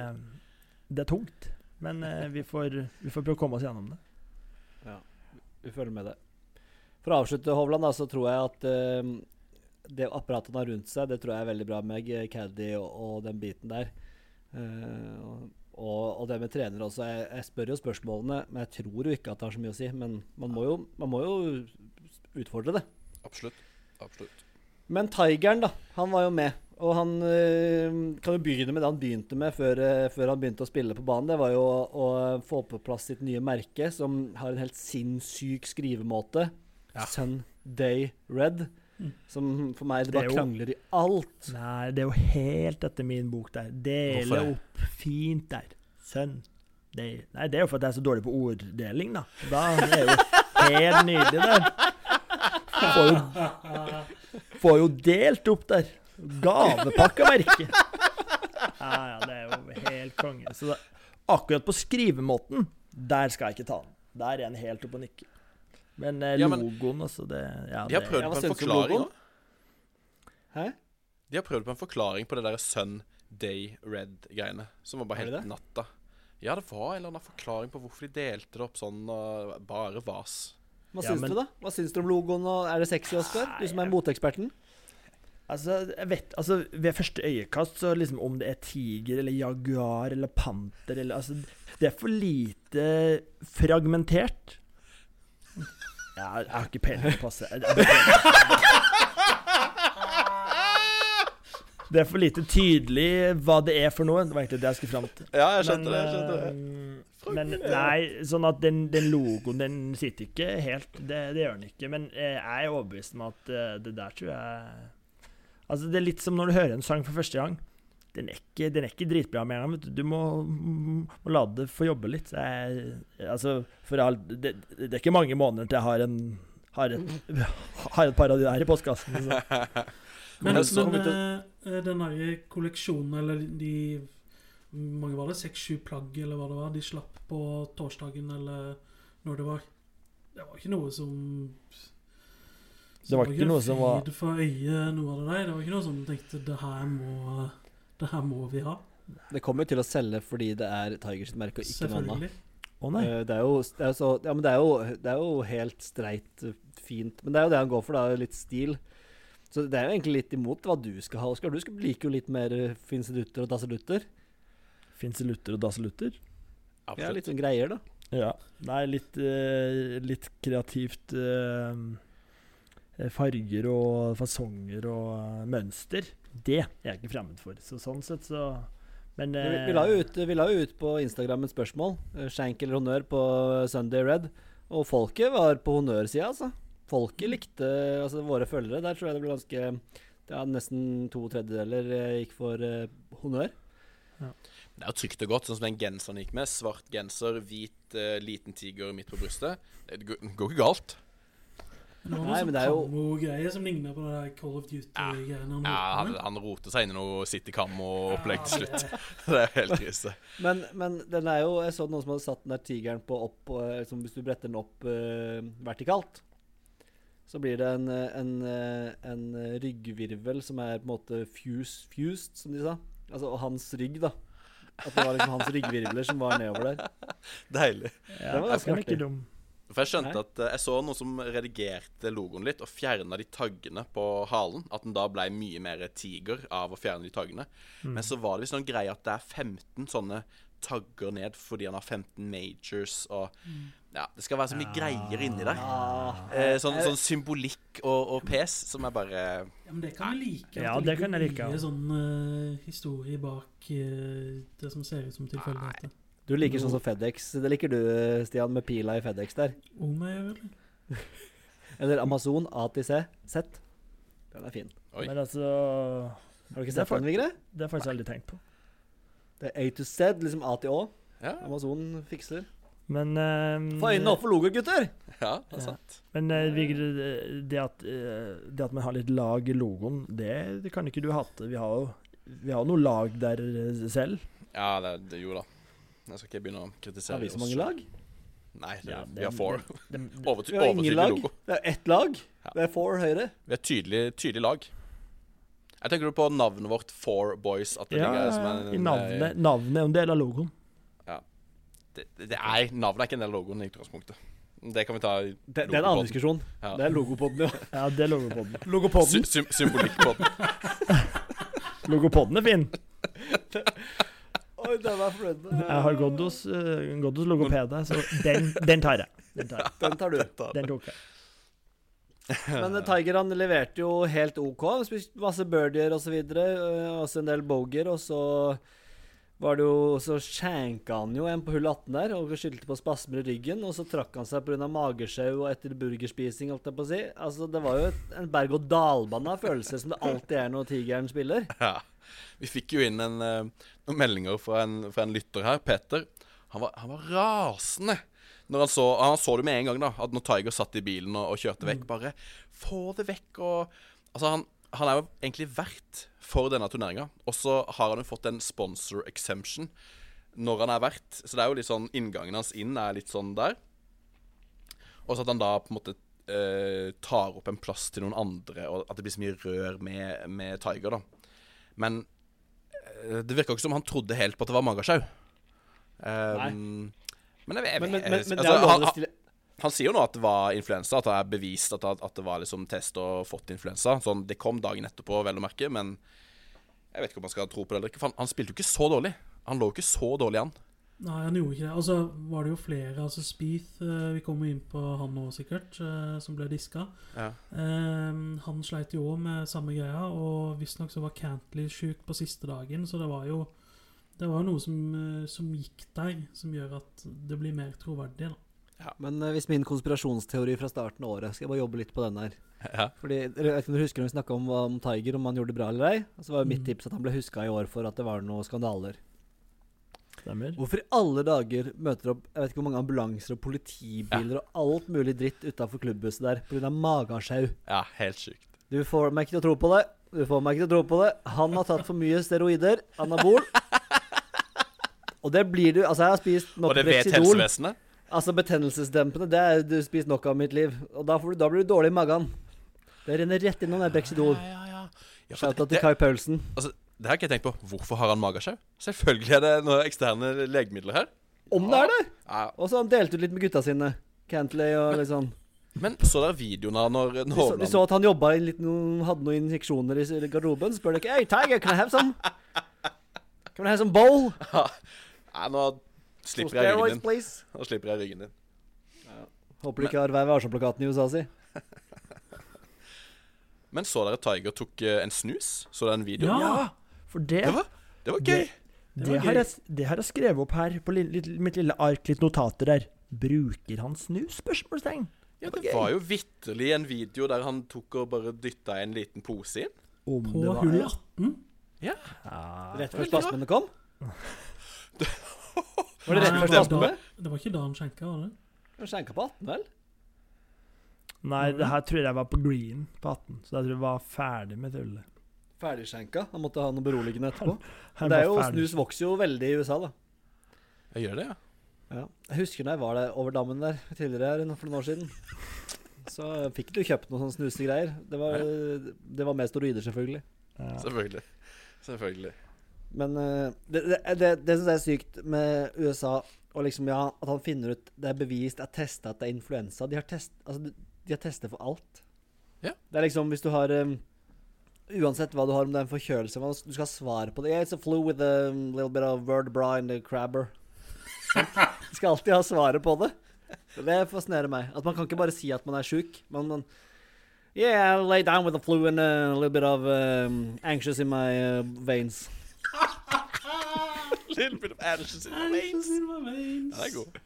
Speaker 1: det er tungt. Men eh, vi, får, vi får prøve å komme oss gjennom det.
Speaker 3: Ja, Vi følger med det. For å avslutte, Hovland, da, så tror jeg at eh, det apparatet han har rundt seg, det tror jeg er veldig bra med Caddy og, og den biten der. Eh, og, og det med trenere også. Jeg, jeg spør jo spørsmålene, men jeg tror jo ikke at det har så mye å si. Men man må jo, man må jo utfordre det.
Speaker 5: Absolutt. Absolutt.
Speaker 3: Men Tigeren, da. Han var jo med. Og han øh, kan jo begynne med det han begynte med før, øh, før han begynte å spille på banen. Det var jo å, å få på plass sitt nye merke, som har en helt sinnssyk skrivemåte.
Speaker 5: Ja.
Speaker 3: Sunday Red.
Speaker 4: Mm.
Speaker 3: Som for meg det
Speaker 1: Det
Speaker 3: bare
Speaker 1: jo-
Speaker 3: krangler i alt.
Speaker 1: Nei, det er jo helt etter min bok der. Dele opp fint der. Sønn. Day nei, det er jo for at jeg er så dårlig på orddeling, da. Da er det jo helt nydelig der. Får jo, får jo delt opp der. Gavepakkemerke. Ja, ja, det er jo helt konge. Så da, akkurat på skrivemåten, der skal jeg ikke ta den. Der er den helt oppe og nikker. Men, eh,
Speaker 5: Ja, men-
Speaker 1: logoen, altså, det ja,
Speaker 5: De har prøvd på en forklaring òg.
Speaker 3: Hæ?
Speaker 5: De har prøvd på en forklaring på det der Sun Day Red-greiene. Som var bare helt
Speaker 3: det?
Speaker 5: natta. Ja, det var en eller annen forklaring på hvorfor de delte det opp sånn. Og bare vas.
Speaker 3: Hva
Speaker 1: Ja,
Speaker 3: syns
Speaker 1: men-
Speaker 3: du, da? Hva syns du om logoen? Og er det sexy, Oskar? Du som er moteeksperten.
Speaker 1: Altså, jeg vet, altså, Ved første øyekast, så liksom om det er tiger eller jaguar eller panter eller altså, Det er for lite fragmentert. [LAUGHS] Ja, jeg har ikke peiling på passet. Jeg- jeg- Det er for lite tydelig hva det er for noe. Det var egentlig det jeg skulle fram til.
Speaker 5: Ja, jeg
Speaker 1: Men, det men nei, sånn at den, den logoen, den sitter ikke helt. Det, det gjør den ikke. Men eh, jeg er overbevist om at eh, det der tror jeg Altså, det er litt som når du hører en sang for første gang. Den er ikke, den er ikke dritbra med en gang. Du Du må, må la det få jobbe litt. Jeg, altså, for all, det, det er ikke mange måneder til jeg har en har et, [LAUGHS] har et par av de der i postkassen. Så. [LAUGHS]
Speaker 4: Men,
Speaker 5: Men
Speaker 4: men uh, den der kolleksjonen, eller de mange var det? Seks-sju plagg, eller hva det var, de slapp på torsdagen, eller når det var. Det var ikke noe som
Speaker 1: Det var ikke noe som var-
Speaker 4: fryd for øyet, noe av det der. Det var ikke noe som tenkte det her må, det her må vi ha.
Speaker 3: Det kommer jo til å selge fordi det er Tigers merke, og ikke noe annet.
Speaker 4: Selvfølgelig.
Speaker 1: Å nei.
Speaker 3: Eh, Det er jo, det er så, ja, men det er jo, det er jo helt streit eh, fint. Men det er jo det han går for, da. Litt stil. Så det er jo egentlig litt imot hva du skal ha, Oskar. Du skal liker jo litt mer finselutter finsedutter og dasselutter.
Speaker 1: Finselutter og dasselutter.
Speaker 3: Ja, litt sånn greier, da.
Speaker 1: Ja. Nei, litt, eh, litt kreativt eh, Farger og fasonger og eh, mønster. Det er jeg ikke fremmed for. Så sånn sett så Men
Speaker 3: Vi,
Speaker 1: eh,
Speaker 3: vi, la jo ut, vi la jo ut på Instagram et spørsmål. eh, Shank eller honnør på Sunday Red. Og folket var på honnørsida, altså. Folket likte altså våre følgere. Der tror jeg det ble ganske ja, Nesten to tredjedeler eh, gikk for eh, honnør.
Speaker 5: Det er jo trygt og godt, sånn som den genseren gikk med. Svart genser, hvit eh, liten tiger midt på brystet. Det går, går ikke galt.
Speaker 4: Men det var
Speaker 3: Nei,
Speaker 4: noe
Speaker 3: men
Speaker 4: sånn
Speaker 3: det er jo-
Speaker 4: kammo-greie som ligner på det der Call of Duty-greiene.
Speaker 5: Ja, han, han roter seg inn i noe City Cam-opplegg til
Speaker 4: Ja,
Speaker 5: slutt.
Speaker 4: det- [LAUGHS]
Speaker 5: Det er helt krise.
Speaker 3: Men, men den er jo Jeg så noen som hadde satt den der tigeren på opp liksom, Hvis du bretter den opp uh, vertikalt, så blir det en, eh, en, eh, en eh, ryggvirvel som er på en måte fused, fused, som de sa. Altså hans rygg, da. At det var liksom hans ryggvirvler som var nedover der.
Speaker 5: Deilig.
Speaker 1: Ja,
Speaker 3: Det var ganske artig.
Speaker 5: For jeg skjønte
Speaker 3: Nei.
Speaker 5: at Jeg så noen som redigerte logoen litt og fjerna de taggene på halen. At den da ble mye mer tiger av å fjerne de taggene.
Speaker 1: Mm.
Speaker 5: Men så var det visst noen greie at det er 15 sånne tagger ned fordi han har 15 majors og Ja, det skal være så mye greier inni der.
Speaker 3: Ah,
Speaker 5: Eh, sånn, sånn symbolikk og, og pes som er bare
Speaker 4: Ja, men det kan jeg like. at
Speaker 1: Ja,
Speaker 4: det
Speaker 1: det kan jeg like,
Speaker 4: mye
Speaker 1: ja.
Speaker 4: sånn uh, historie bak uh, det som ser ut som tilfeldigheter.
Speaker 3: du liker sånn som FedEx. Det liker du, Stian, med pila i FedEx der.
Speaker 4: Om jeg gjør. [LAUGHS]
Speaker 3: Eller Amazon A til C. Z. Den er fin.
Speaker 5: Oi.
Speaker 1: Men altså
Speaker 3: Har du ikke sett den, Vigre?
Speaker 1: Det har jeg faktisk aldri tenkt på.
Speaker 3: Det er A to Z, liksom A til Å.
Speaker 5: Ja,
Speaker 3: Amazon fikser.
Speaker 1: Men eh,
Speaker 3: Få øynene opp for logo, gutter!
Speaker 5: ja det er
Speaker 1: Ja.
Speaker 5: sant.
Speaker 1: Men uh, Vigre, det- det at, eh, det at man har litt lag i logoen, det, det kan ikke du hate. Vi har jo vi har noe lag der eh, selv.
Speaker 5: Ja, det, det jo da. Jeg skal ikke begynne å kritisere oss.
Speaker 3: Har vi så mange lag?
Speaker 5: Nei, det,
Speaker 1: Ja,
Speaker 5: vi har four.
Speaker 1: Det, [LAUGHS]
Speaker 5: Overty
Speaker 3: Vi har ingen
Speaker 5: overtydelig
Speaker 3: lag.
Speaker 5: logo.
Speaker 3: Det er ett lag.
Speaker 5: Ja.
Speaker 3: Det er four høyre.
Speaker 5: Vi er tydelig, tydelig lag. Jeg tenker du på navnet vårt, Four Boys? At det
Speaker 1: ja,
Speaker 5: ligger som en,
Speaker 1: i navnet. Navnet er en del av logoen.
Speaker 5: Det, det er, navnet er ikke en del av logoen i utgangspunktet. Det kan vi ta i
Speaker 3: Det, det er en annen diskusjon.
Speaker 5: Ja.
Speaker 3: Det er logopodden, ja. [LAUGHS]
Speaker 1: Ja, det er logopodden.
Speaker 5: Sy
Speaker 3: Logopodden.
Speaker 5: sym symbolikk. [LAUGHS]
Speaker 1: Logopodden er fin. [LAUGHS]
Speaker 3: Oi, den er fornøyd med.
Speaker 1: Jeg har gått hos, uh, gått hos logopede, så den, den tar jeg. Den, tar jeg.
Speaker 3: Den tar du.
Speaker 1: den tok jeg. [LAUGHS]
Speaker 3: Men eh, Tiger han leverte jo helt OK. Spiste masse birdier osv. Også en del boger. Og så var det jo Så skjenka han jo en på hull 18 der og skyldte på spasmer i ryggen. Og så trakk han seg pga. magesjau og etter burgerspising, holdt jeg på å si. Altså, det var jo et, en berg-og-dal-bane av følelser, som det alltid er når tigeren spiller. [LAUGHS]
Speaker 5: Ja. Vi fikk jo inn en, eh, noen meldinger fra en, fra en lytter her, Peter. Han var, han var rasende. Når han så Han så det med en gang, da. At når Tiger satt i bilen og, og kjørte vekk, bare Få det vekk og Altså, han, han er jo egentlig vert for denne turneringa. Og så har han jo fått en sponsor exemption når han er vert. Så det er jo litt sånn inngangen hans inn er litt sånn der. Og så at han da på en måte eh, tar opp en plass til noen andre, og at det blir så mye rør med, med Tiger, da. Men eh, det virka ikke som han trodde helt på at det var magasjau. Um, men jeg, jeg,
Speaker 3: Men, men, men, men det
Speaker 5: altså,
Speaker 3: er
Speaker 5: han, han sier jo nå at det var influensa, at det er bevist at, at det var liksom test og fått influensa. Sånn, Det kom dagen etterpå, vel å merke, men jeg vet ikke om man skal tro på det eller ikke. For han, han spilte jo ikke så dårlig. Han lå jo ikke så dårlig an.
Speaker 4: Nei, han gjorde ikke det. Og så var det jo flere. altså Spieth eh, Vi kommer inn på han nå, sikkert, eh, som ble diska.
Speaker 5: Ja.
Speaker 4: Eh, han sleit jo òg med samme greia, og visstnok så var Cantley sjuk på siste dagen, så det var jo det var noe som, eh, som gikk der, som gjør at det blir mer troverdig. da.
Speaker 3: Ja, Men eh, hvis min konspirasjonsteori fra starten av året Skal jeg bare jobbe litt på den her.
Speaker 5: Ja.
Speaker 3: Fordi, jeg vet ikke om du husker når vi snakka om, om Tiger, om han gjorde det bra eller ei? Og så var jo mitt
Speaker 4: Mm.
Speaker 3: tips at han ble huska i år for at det var noen skandaler.
Speaker 1: Stemmer.
Speaker 3: Hvorfor i alle dager møter opp Jeg vet ikke hvor mange ambulanser og politibiler og alt mulig dritt utafor klubbhuset der pga. magesjau?
Speaker 5: ja, helt sykt.
Speaker 3: Du får meg ikke til å tro på det. Du får meg ikke til å tro på det. Han har tatt for mye steroider. Anabol. Og det blir du Altså, jeg har spist nok
Speaker 5: Og det vet helsevesenet.
Speaker 3: Altså betennelsesdempende, det er du spist nok av i mitt liv. Og da, får du, da blir du dårlig i magen. Det renner rett innom det Brexidol.
Speaker 5: Ja, ja, ja. ja
Speaker 3: Shout out til Kai Paulsen.
Speaker 5: det har ikke jeg tenkt på. Hvorfor har han magesjau? Selvfølgelig er det noen eksterne legemidler her.
Speaker 3: Om det er det! Og så han delt ut litt med gutta sine. Cantley og litt sånn.
Speaker 5: Men så dere videoen av når
Speaker 3: Vi så, vi, så at han jobba i litt noen, hadde noen injeksjoner i garderoben. Spør dere ikke Hey, Tiger, can I have some? Can I have some bowl?
Speaker 5: Nei, [LAUGHS] nå slipper jeg ryggen din.
Speaker 3: please.
Speaker 5: Nå slipper jeg ryggen din.
Speaker 3: Håper du ikke har Vær varsom-plakaten i USA si. [LAUGHS]
Speaker 5: Men så dere Tiger tok eh, en snus? Så dere en video?
Speaker 4: Ja.
Speaker 1: Ja, for det
Speaker 5: Det var, det var gøy.
Speaker 1: Det,
Speaker 4: Det var
Speaker 1: har
Speaker 4: gøy.
Speaker 1: jeg, det har jeg skrevet opp her på litt, mitt lille ark, litt notater der. Bruker han snus? Spørsmålstegn.
Speaker 5: Ja, det var jo vitterlig en video der han tok og bare dytta en liten pose inn.
Speaker 1: Om
Speaker 4: På
Speaker 1: det var
Speaker 4: hull
Speaker 1: ja.
Speaker 4: 18.
Speaker 1: Ja.
Speaker 3: Rett før spasmene kom. [LAUGHS] [LAUGHS] Var det rett før
Speaker 4: det var Det var ikke da han skjenka, var det?
Speaker 3: Han skjenka på 18, vel?
Speaker 1: Nei, det her tror jeg var på green på 18, så jeg tror jeg var ferdig med tullet.
Speaker 3: Ferdigskjenka. Han måtte ha noe beroligende etterpå. [LAUGHS]
Speaker 1: Han
Speaker 3: Det er jo, snus vokser jo veldig i USA, da.
Speaker 5: Jeg gjør det, ja.
Speaker 3: Ja. Jeg husker da jeg var der over dammen der tidligere her for noen år siden. så fikk du kjøpt noen sånne snusegreier. Det var, det var med steroider, selvfølgelig.
Speaker 1: Ja.
Speaker 5: Selvfølgelig. Selvfølgelig.
Speaker 3: Men eh, det, det, det, det syns jeg er sykt med USA. Og liksom, ja, At han finner ut Det er bevist, det er testa at det er influensa. De har test, altså, de- har testet for alt.
Speaker 5: Ja.
Speaker 3: Det er liksom hvis du har um, Uansett hva du har, om det er en forkjølelse Du skal ha svar på det. Yeah, it's a flu with a little bit of vertebra in the crabber. du skal alltid ha svaret på det. Det fascinerer meg. At Man kan ikke bare si at man er sjuk. Man, man Yeah, I lay down with a flu and a little bit of um, anxious in my uh, veins.
Speaker 5: Little bit of ashes in my veins. Ja, det er god.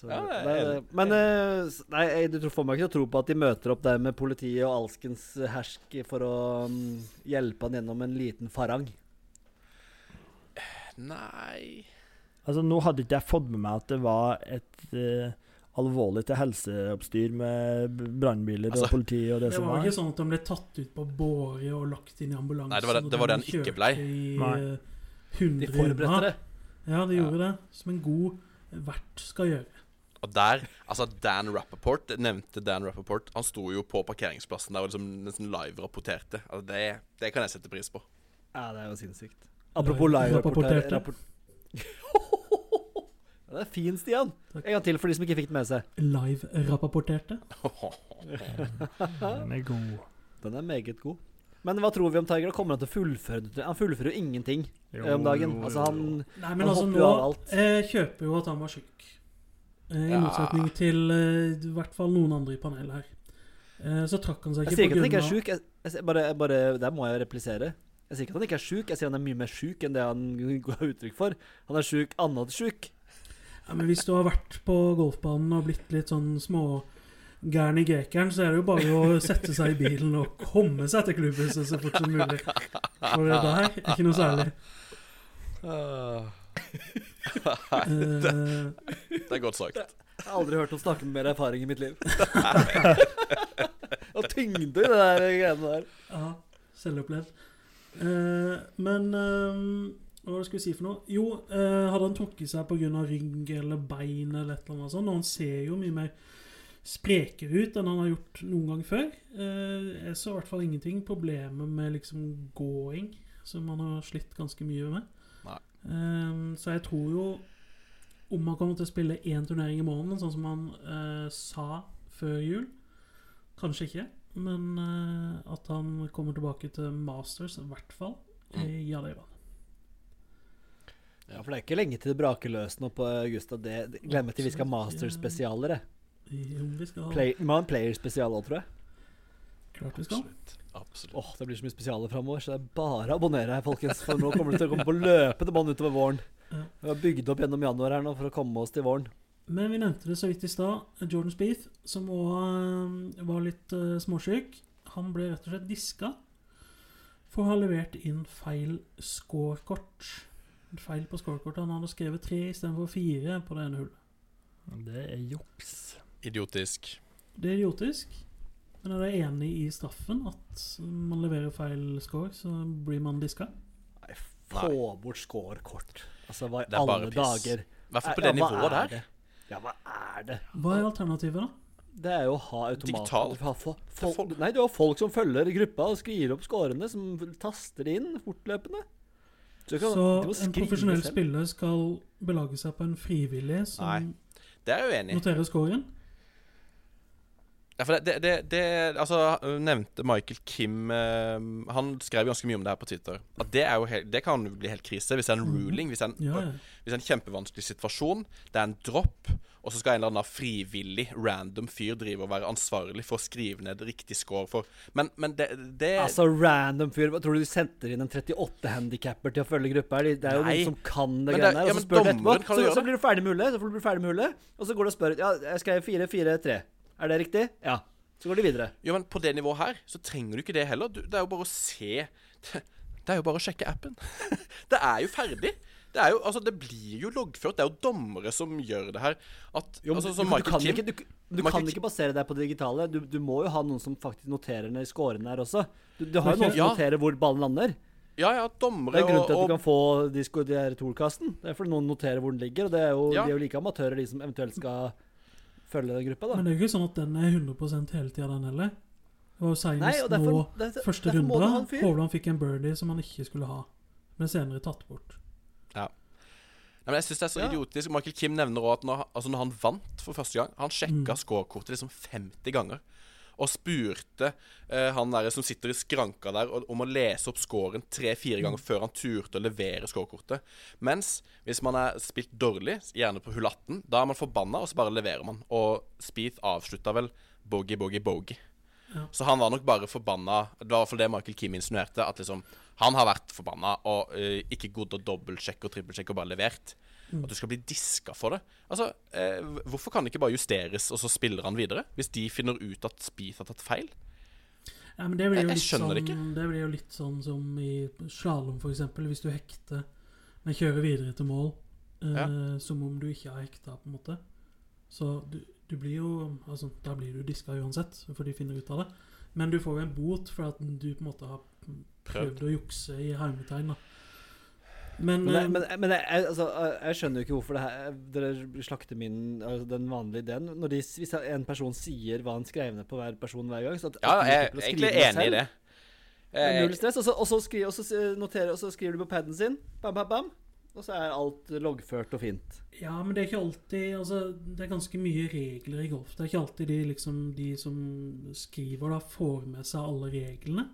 Speaker 3: Så,
Speaker 5: Ja, er
Speaker 3: det,
Speaker 5: enig.
Speaker 3: men eh, nei, du får meg ikke til å tro på at de møter opp der med politiet og alskens hersk for å mm, hjelpe han gjennom en liten farang.
Speaker 5: Nei
Speaker 1: Altså, nå hadde ikke jeg fått med meg at det var et eh, alvorlig til helseoppstyr med brannbiler
Speaker 5: Altså,
Speaker 1: og politi og det,
Speaker 4: Det
Speaker 1: som
Speaker 4: var
Speaker 1: var.
Speaker 4: ikke sånn at han ble tatt ut på båre og lagt inn i ambulansen.
Speaker 5: Nei, det var det- det var det han
Speaker 4: den
Speaker 5: ikke blei.
Speaker 4: eh,
Speaker 3: De forberedte det.
Speaker 4: Ja, de
Speaker 5: Ja.
Speaker 4: gjorde det. Som en god vert skal gjøre.
Speaker 5: Og der, altså Dan Rappaport, nevnte Dan Rappaport Han sto jo på parkeringsplassen der og liksom nesten live-rapporterte. Altså det, det kan jeg sette pris på.
Speaker 3: Ja, det er jo sinnssykt. Apropos live-rapporterte.
Speaker 4: Rapporterte. [LAUGHS]
Speaker 3: Det er fin, Stian.
Speaker 4: Takk.
Speaker 3: En gang til for de som ikke fikk det med seg.
Speaker 4: Live-rapporterte.
Speaker 1: Den er god.
Speaker 3: Den er meget god. Men hva tror vi om Tiger? Kommer han til å fullføre det? Han fullfører jo ingenting
Speaker 1: Jo,
Speaker 3: eh, om dagen. Altså, han.
Speaker 4: Nei, men
Speaker 3: Han
Speaker 4: altså nå
Speaker 3: alt.
Speaker 4: eh, kjøper jo at han var syk. Eh, I
Speaker 5: Ja.
Speaker 4: motsetning til eh, i hvert fall noen andre i panelet her. Eh, så trakk han seg
Speaker 3: Jeg sier ikke at han ikke er sjuk. Jeg, jeg, bare, jeg bare, der må jeg replisere. Jeg sier ikke at han ikke er sjuk, jeg sier han er mye mer sjuk enn det han [LAUGHS] ga uttrykk for. Han er sjuk annet sjuk.
Speaker 4: Ja, Men hvis du har vært på golfbanen og blitt litt sånn smågæren i grekeren, så er det jo bare å sette seg i bilen og komme seg til klubbhuset så fort som mulig. For det der er ikke noe særlig. Eh,
Speaker 5: Det er godt sagt.
Speaker 3: Jeg har aldri hørt noen snakke med mer erfaring i mitt liv. [LAUGHS] og tyngde i det der greiene der.
Speaker 4: Ja, selvopplevd. Eh, men eh, hva var det skulle si for noe? Jo, eh, hadde han trukket seg pga. rygg eller bein eller et eller annet sånt, og han ser jo mye mer sprekere ut enn han har gjort noen gang før. Eh, jeg så i hvert fall ingenting Problemet med liksom gåing, som han har slitt ganske mye med.
Speaker 5: Nei.
Speaker 4: Eh, så jeg tror jo om han kommer til å spille én turnering i måneden, sånn som han eh, sa før jul Kanskje ikke, men eh, at han kommer tilbake til Masters, i hvert fall. Ja, det gjør han.
Speaker 3: Ja, For det er ikke lenge til det braker løs nå på Augusta. Det, det- Glem ikke vi skal ha
Speaker 4: masterspesialer. vi skal ha
Speaker 3: Play, vi må ha en player-spesial òg, tror jeg.
Speaker 4: Klart vi skal.
Speaker 5: Absolutt. Absolutt.
Speaker 3: Åh, Det blir så mye spesialer framover, så det er bare å abonnere her, folkens. For nå kommer det til å komme på løpende bånd utover våren. Vi har bygd opp gjennom januar her nå for å komme oss til våren.
Speaker 4: Men vi nevnte det så vidt i stad. Jordan Spieth, som òg var litt uh, småsyk, han ble rett og slett diska for å ha levert inn feil scorekort. Feil på scorekortet. Han hadde skrevet tre istedenfor fire på det ene hullet.
Speaker 1: Det er juks.
Speaker 5: Idiotisk.
Speaker 4: Det er idiotisk. Men er du enig i straffen? At man leverer feil score, så blir man diska?
Speaker 3: Nei, få bort scorekort. Altså, hva i alle
Speaker 5: piss.
Speaker 3: dager
Speaker 5: I hvert fall på
Speaker 3: Ja,
Speaker 5: det
Speaker 3: hva
Speaker 5: nivået
Speaker 3: er
Speaker 5: der.
Speaker 3: det? Ja, hva er det?
Speaker 4: Hva er alternativet, da?
Speaker 3: Det er jo å ha
Speaker 5: automatisk er
Speaker 3: folk,
Speaker 5: folk-
Speaker 3: nei, du har folk som følger gruppa og skriver opp scorene, som taster inn fortløpende. Så, kan,
Speaker 4: Så en profesjonell
Speaker 3: selv.
Speaker 4: spiller skal belage seg på en frivillig som
Speaker 5: Nei. Er
Speaker 4: noterer scoren?
Speaker 5: Ja, for det, det, det, Altså, nevnte Michael Kim eh, Han skrev ganske mye om det her på Twitter. At det helt, Det kan bli helt krise hvis det er en
Speaker 4: Mhm.
Speaker 5: ruling. Hvis det er en,
Speaker 4: Ja, ja.
Speaker 5: hvis det er en kjempevanskelig situasjon, det er en dropp, og så skal en eller annen frivillig, random fyr drive og være ansvarlig for å skrive ned riktig score for Men, men det,
Speaker 3: Altså, random fyr. Tror du de sendte inn en 38-handikapper til å følge gruppa? her? Det er jo
Speaker 5: Nei.
Speaker 3: noen som kan det greiene
Speaker 5: der,
Speaker 3: Og så spør du etterpå. Så, så blir du ferdig med hullet, så blir du ferdig med hullet, og så går du og spør Ja, jeg skrev 4-4-3. Er det riktig? Ja. Så går de videre.
Speaker 5: Ja, men på det nivået her så trenger du ikke det heller. Du, det er jo bare å se [LAUGHS] Det er jo bare å sjekke appen. [LAUGHS] det er jo ferdig. Det er jo, altså, det blir jo loggført. Det er jo dommere som gjør det her. At,
Speaker 3: Jo,
Speaker 5: altså,
Speaker 3: du, du, kan
Speaker 5: Kim
Speaker 3: ikke, du, du kan ikke basere deg på det digitale. Du, du må jo ha noen som faktisk noterer ned scorene her også. Du, du har jo noen som
Speaker 5: Ja.
Speaker 3: noterer hvor ballen lander.
Speaker 5: Ja, ja, dommere
Speaker 3: Det er grunnen til at
Speaker 5: og,
Speaker 3: du
Speaker 5: og
Speaker 3: kan få de, de her toolkasten. Det er fordi noen noterer hvor den ligger, og det er jo,
Speaker 5: Ja.
Speaker 3: de er jo like amatører, de som eventuelt skal følge den gruppa, da.
Speaker 4: Men det er jo ikke sånn at den er 100 hele tida, den heller. Det var jo
Speaker 3: seinest
Speaker 4: nå,
Speaker 3: derfor,
Speaker 4: første runde. Hovland fikk en birdie som han ikke skulle ha. Men senere tatt bort. Ja.
Speaker 5: Nei, men jeg synes det er så
Speaker 3: Ja.
Speaker 5: idiotisk. Michael Kim nevner også at når, altså når han vant for første gang Han sjekka
Speaker 4: Mm.
Speaker 5: scorekortet liksom 50 ganger. Og spurte eh, han der som sitter i skranka der om å lese opp scoren tre-fire ganger før han turte å levere scorekortet. Mens hvis man er spilt dårlig, gjerne på hull 18, da er man forbanna, og så bare leverer man. Og Speeth avslutta vel bogey, bogey, bogey.
Speaker 4: Ja.
Speaker 5: Så han var nok bare forbanna Det var i hvert fall det Michael Kim insinuerte. At liksom han har vært forbanna og uh, ikke gått og dobbeltsjekke og trippelsjekke og bare levert. At du skal bli diska for det. Altså, eh, Hvorfor kan det ikke bare justeres, og så spiller han videre? Hvis de finner ut at Speeth har tatt feil?
Speaker 4: Ja,
Speaker 5: Jeg- jeg skjønner det
Speaker 4: sånn, det blir jo litt sånn som i slalåm, f.eks. Hvis du hekter, men kjører videre til mål eh, som om du ikke har hekta, på en måte. Så du, du blir jo Altså, da blir du diska uansett, for de finner ut av det. Men du får jo en bot for at du på en måte har prøvd å jukse i hermetegn, da. Men,
Speaker 3: Men,
Speaker 4: eh,
Speaker 3: men, men jeg, altså, jeg- skjønner jo ikke hvorfor det her, dere slakter min, altså, den vanlige ideen. Når de, hvis en person sier hva han skrev ned på hver person hver gang så at,
Speaker 5: Ja, jeg er egentlig enig i
Speaker 3: selv.
Speaker 5: det.
Speaker 3: Det Null stress. Og så, og, så skriver, og, så noterer, og så skriver du på paden sin, bam, bam, bam, og så er alt loggført og fint.
Speaker 4: Ja, men det er ikke alltid Altså, det er ganske mye regler i golf. Det er ikke alltid de, liksom, de som skriver, da, får med seg alle reglene.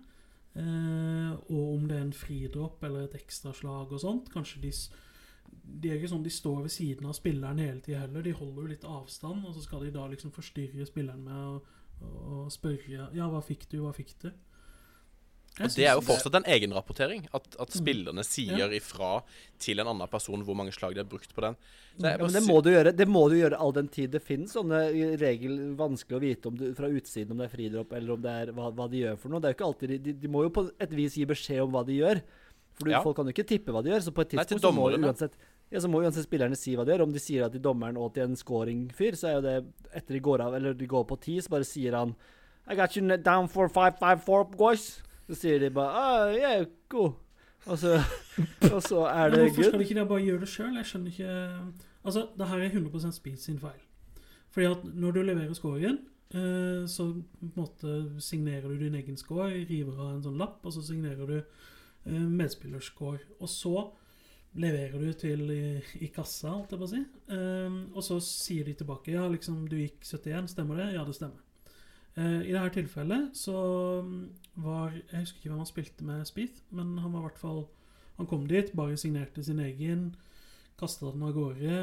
Speaker 4: Eh, og om det er en fridropp eller et ekstraslag og sånt. Kanskje de det De er ikke sånn de står ved siden av spilleren hele tida heller. De holder jo litt avstand, og så skal de da liksom forstyrre spilleren med å, å spørre Ja, hva fikk du? Hva fikk du?
Speaker 5: Og det er jo fortsatt en egenrapportering. At, at
Speaker 4: Mm.
Speaker 5: spillerne sier ifra til en annen person hvor mange slag de har brukt på den. Det,
Speaker 3: Ja, men det må du gjøre Det må du gjøre all den tid det finnes sånne regel vanskelig å vite om du, fra utsiden om det er fridropp eller om det er hva, hva de gjør for noe. Det er jo ikke alltid De, de, må jo på et vis gi beskjed om hva de gjør. For du,
Speaker 5: Ja.
Speaker 3: folk kan jo ikke tippe hva de gjør. Så på et
Speaker 5: Nei, dommeren,
Speaker 3: tidspunkt så må uansett ja, så må uansett spillerne si hva de gjør. Om de sier at de dommeren og til en scoringfyr, så er jo det etter de går av, eller de går på ti, så bare sier han I got you down for 5-5-4, boys. Så sier de bare ah, 'Jeg er god', Og så, [LAUGHS] og så er det good.
Speaker 4: hvorfor skal de ikke bare gjøre det sjøl? Jeg skjønner ikke Altså, det her er 100% Speed sin feil. Fordi at når du leverer scoren, eh, så på en måte signerer du din egen score, river av en sånn lapp, og så signerer du eh, medspillers score. Og så leverer du til i, i kassa, holdt jeg på å si. Eh, og så sier de tilbake Ja, liksom, du gikk 71, stemmer det? Ja, det stemmer. Eh, I dette tilfellet så mm, var Jeg husker ikke hvem han spilte med Speeth, men han var i hvert fall Han kom dit, bare signerte sin egen, kasta den av gårde.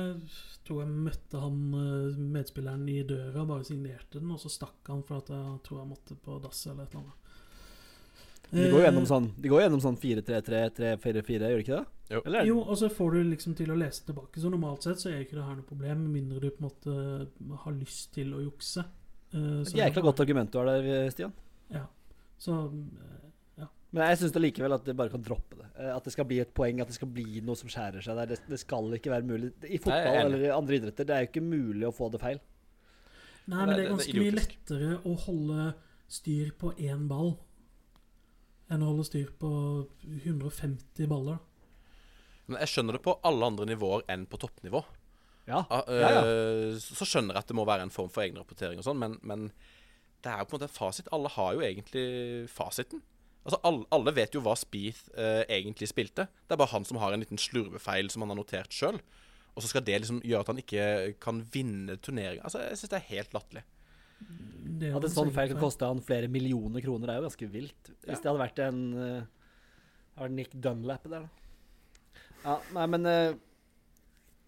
Speaker 4: Tror jeg møtte han eh, medspilleren i døra, bare signerte den, og så stakk han for at jeg tror jeg måtte på dass eller et eller annet.
Speaker 3: De går jo gjennom
Speaker 4: Eh,
Speaker 3: sånn De går gjennom sånn 4-3-3, 3-4-4, gjør de ikke det?
Speaker 5: Jo.
Speaker 3: Eller er
Speaker 4: Jo, og så får du liksom til å lese tilbake. Så normalt sett så er ikke det her noe problem, med mindre du på en måte har lyst til å jukse. Eh,
Speaker 3: jækla godt argument du har der, Stian.
Speaker 4: Så ja.
Speaker 3: Men jeg syns likevel at det bare kan droppe det. Eh, At det skal bli et poeng, at det skal bli noe som skjærer seg der. Det, det skal ikke være mulig. I fotball
Speaker 5: er
Speaker 3: eller i andre idretter, det er jo ikke mulig å få det feil.
Speaker 4: Nei, men er
Speaker 5: det er
Speaker 4: ganske mye lettere å holde styr på én ball enn å holde styr på 150 baller.
Speaker 5: Men jeg skjønner det på alle andre nivåer enn på toppnivå.
Speaker 3: Ja.
Speaker 5: Uh,
Speaker 3: Ja, ja.
Speaker 5: eh, Så skjønner jeg at det må være en form for egenrapportering og sånn, men, men det er jo på en måte en fasit. Alle har jo egentlig fasiten. Altså, alle, alle vet jo hva Speeth uh, egentlig spilte. Det er bare han som har en liten slurvefeil som han har notert sjøl. Og så skal det liksom gjøre at han ikke kan vinne turneringa. Altså, jeg syns det er helt latterlig.
Speaker 4: Er
Speaker 3: At en sånn feil kan koste han flere millioner kroner, det er jo ganske vilt. Hvis
Speaker 5: Ja.
Speaker 3: det hadde vært en uh, Nick Dunlap der, da. Ja, nei, men eh,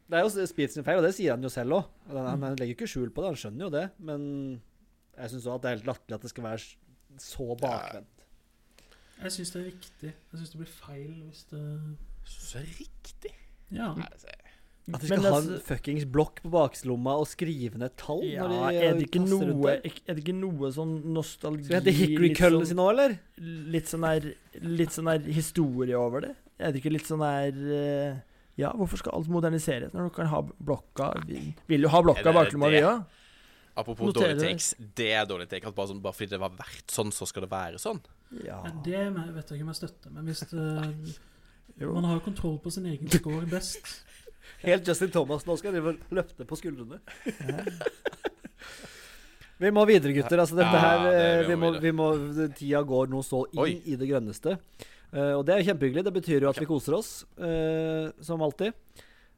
Speaker 3: Det er jo Speed sin feil, og det sier han jo selv òg. Han, han legger ikke skjul på det, han skjønner jo det. Men jeg syns òg at det er helt latterlig at det skal være så bakvendt.
Speaker 4: Jeg syns det er riktig. Jeg syns det blir feil hvis det
Speaker 5: Syns det er riktig.
Speaker 4: Ja.
Speaker 5: Nei, altså,
Speaker 3: At de
Speaker 1: Men
Speaker 3: skal ha
Speaker 1: altså-
Speaker 3: en fuckings blokk på bakslomma og skrive ned tall
Speaker 1: Ja,
Speaker 3: når de
Speaker 1: er det ikke noe? Er det ikke noe sånn nostalgi
Speaker 3: Skal vi hente Hickory
Speaker 1: litt
Speaker 3: Cull
Speaker 1: sånn-
Speaker 3: sin nå, eller?
Speaker 1: Litt sånn der Litt sånn der historie over det? Er det ikke litt sånn der eh, Ja, hvorfor skal alt moderniseres når du kan ha blokka Vi vil jo ha blokka baklomma, vi òg.
Speaker 5: Apropos
Speaker 1: Noterer
Speaker 5: dårlig
Speaker 1: det.
Speaker 5: takes. Det er dårlig take. At bare, sånn, bare fordi det var verdt sånn, så skal det være sånn.
Speaker 1: Ja.
Speaker 4: Det vet jeg ikke om jeg støtter, men hvis [LAUGHS] det, Man har jo kontroll på sin egen score best. [LAUGHS]
Speaker 3: Helt Justin Thomas nå skal drive og løfte på skuldrene. [LAUGHS] Vi må videre, gutter. Altså, dette
Speaker 5: Ja,
Speaker 3: her
Speaker 5: det- vi, må,
Speaker 3: vi
Speaker 5: må,
Speaker 3: vi må, Tida går nå så inn
Speaker 5: Oi.
Speaker 3: i det grønneste. Eh, og det er jo kjempehyggelig. Det betyr jo at vi koser oss, eh, som alltid.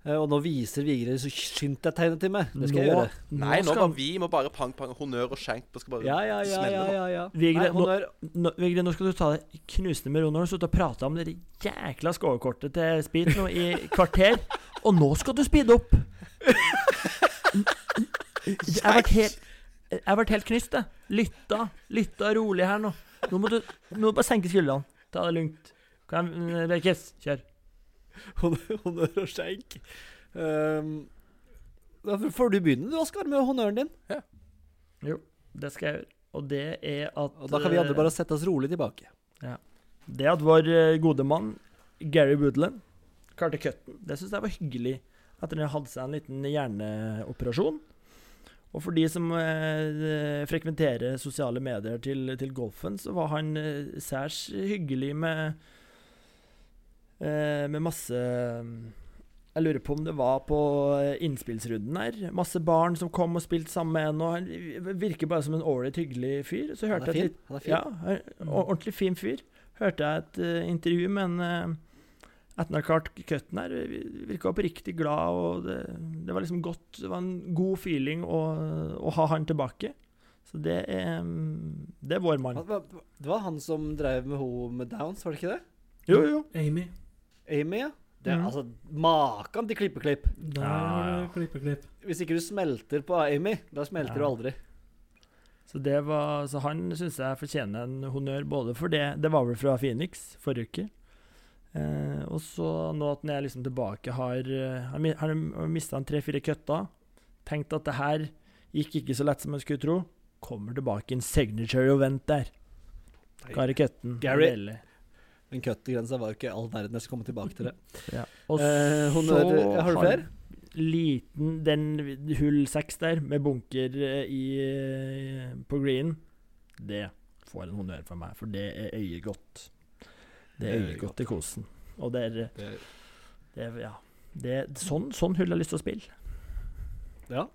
Speaker 3: Eh, og nå viser Vigre så skynd deg tegnet til meg. Det skal jeg
Speaker 1: Nå-
Speaker 3: gjøre.
Speaker 5: Nei, nå
Speaker 1: skal-
Speaker 5: må vi må bare pang, pang, honnør og skjenk. Skal bare
Speaker 3: Ja, ja, ja. ja, ja, ja.
Speaker 1: Vigre,
Speaker 3: Nei,
Speaker 1: nå- Nå, Vigre, nå skal du ta det knusende med ro. Nå har du sittet og prata om det jækla skårekortet til Speed nå i kvarter, og nå skal du speede opp! Jeg har vært helt Jeg vært helt knyst, jeg. Lytta. Lytta rolig her nå. Nå må du, nå må du bare senke skuldrene. Ta det lugnt. Kom, jeg, Berkes, kjør. [LAUGHS]
Speaker 3: Honnør, og skjenk. Um, da får du begynne, du, Oskar, med honnøren din. Ja.
Speaker 1: Jo, det skal jeg gjøre. Og det er at
Speaker 3: Og da kan vi andre bare sette oss rolig tilbake. Ja.
Speaker 1: Det at vår eh, gode mann Gary Woodland klarte cutten, det syns jeg var hyggelig. Etter at han hadde seg en liten hjerneoperasjon. Og for de som eh, frekventerer sosiale medier til, til golfen, så var han eh, særs hyggelig med eh, Med masse Jeg lurer på om det var på eh, innspillsrunden her. Masse barn som kom og spilte sammen med en, og han virker bare som en ålreit hyggelig fyr. Så
Speaker 3: Han
Speaker 1: hørte
Speaker 3: er
Speaker 1: jeg et
Speaker 3: fin. Han er fin.
Speaker 1: ja, ordentlig fin fyr. Hørte jeg et uh, intervju med en hadde klart cutten her. Virka oppriktig glad, og det, det var liksom godt Det var en god feeling å, å ha han tilbake. Så det er mm, Det er vår mann.
Speaker 3: Det var han som drev med henne med Downs, var det ikke det?
Speaker 1: Jo, jo.
Speaker 4: Amy.
Speaker 3: Amy, ja. Det er
Speaker 1: mm.
Speaker 3: altså Maken til klippeklipp.
Speaker 4: Der
Speaker 1: Ja,
Speaker 4: klippeklipp.
Speaker 3: Hvis ikke du smelter på Amy, da smelter
Speaker 1: Ja.
Speaker 3: du aldri.
Speaker 1: Så, det var, så han syns jeg fortjener en honnør både for det Det var vel fra Phoenix forrige uke. Eh, og så nå at han er liksom tilbake, har har, Han, mi- han har mista tre-fire køtter, Tenkt at det her gikk ikke så lett som jeg skulle tro. Kommer tilbake en signature og vent der. Kari Køtten.
Speaker 3: Gary.
Speaker 1: Den
Speaker 3: Men var jo ikke all verden. Jeg skal komme tilbake til det. [LAUGHS]
Speaker 1: Ja. Og
Speaker 3: Eh,
Speaker 1: så
Speaker 3: har du flere?
Speaker 1: Liten Den hull seks der, med bunker eh, i, eh, på green, det får en honnør fra meg, for det er øyegodt. Det er øyegodt i kosen. Og det er, det er Ja. Det er, sånn, sånn hull har jeg lyst til å spille.
Speaker 3: Ja.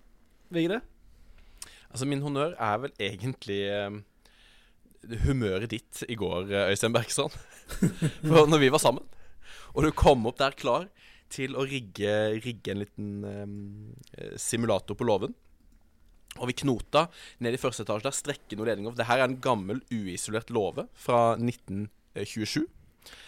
Speaker 3: Vigre?
Speaker 5: Altså, min honnør er vel egentlig eh, humøret ditt i går, eh, Øystein Bergstrand. [LAUGHS] For når vi var sammen, og du kom opp der klar til å rigge, rigge en liten um, simulator på låven Og vi knota ned i første etasje der, strekke noen ledninger. Det her er en gammel, uisolert låve fra 1927.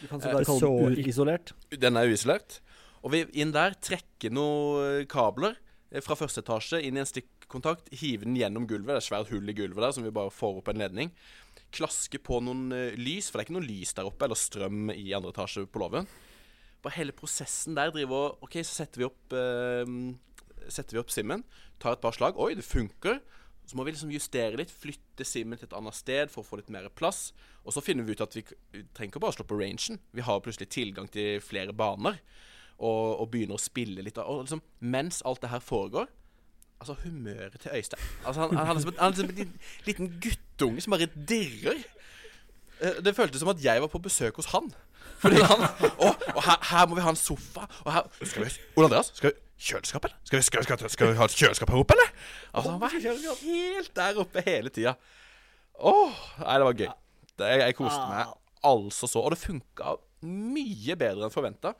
Speaker 3: Du kan
Speaker 1: Eh,
Speaker 3: sågar kalle
Speaker 1: så
Speaker 3: den uisolert.
Speaker 5: Den er uisolert. Og vi inn der trekker noen kabler eh, fra første etasje inn i en stikkontakt, hive den gjennom gulvet. Det er svært hull i gulvet der som vi bare får opp en ledning. Klaske på noen eh, lys, for det er ikke noe lys der oppe, eller strøm i andre etasje på låven. Bare hele prosessen der driver OK, så setter vi opp eh, Setter vi opp simmen, tar et par slag. Oi, det funker. Så må vi liksom justere litt, flytte simmen til et annet sted for å få litt mer plass. Og så finner vi ut at vi, trenger ikke bare å slå på rangen. Vi har plutselig tilgang til flere baner. Og, og begynner å spille litt. Og liksom, mens alt det her foregår Altså, humøret til Øystein Altså, Han, han, er som, han er som en liten- guttunge som bare dirrer. Eh, Det føltes som at jeg var på besøk hos han. Fordi han Å, her, her må vi ha en sofa. Og her Skal vi Ole Andreas, skal vi kjøleskap, eller? Skal vi, skal, skal, skal vi ha et kjøleskap her oppe, eller? Altså, han var helt der oppe hele tida. Åh, nei, det var gøy. Det, jeg, jeg koste meg altså så. Og det funka mye bedre enn forventa.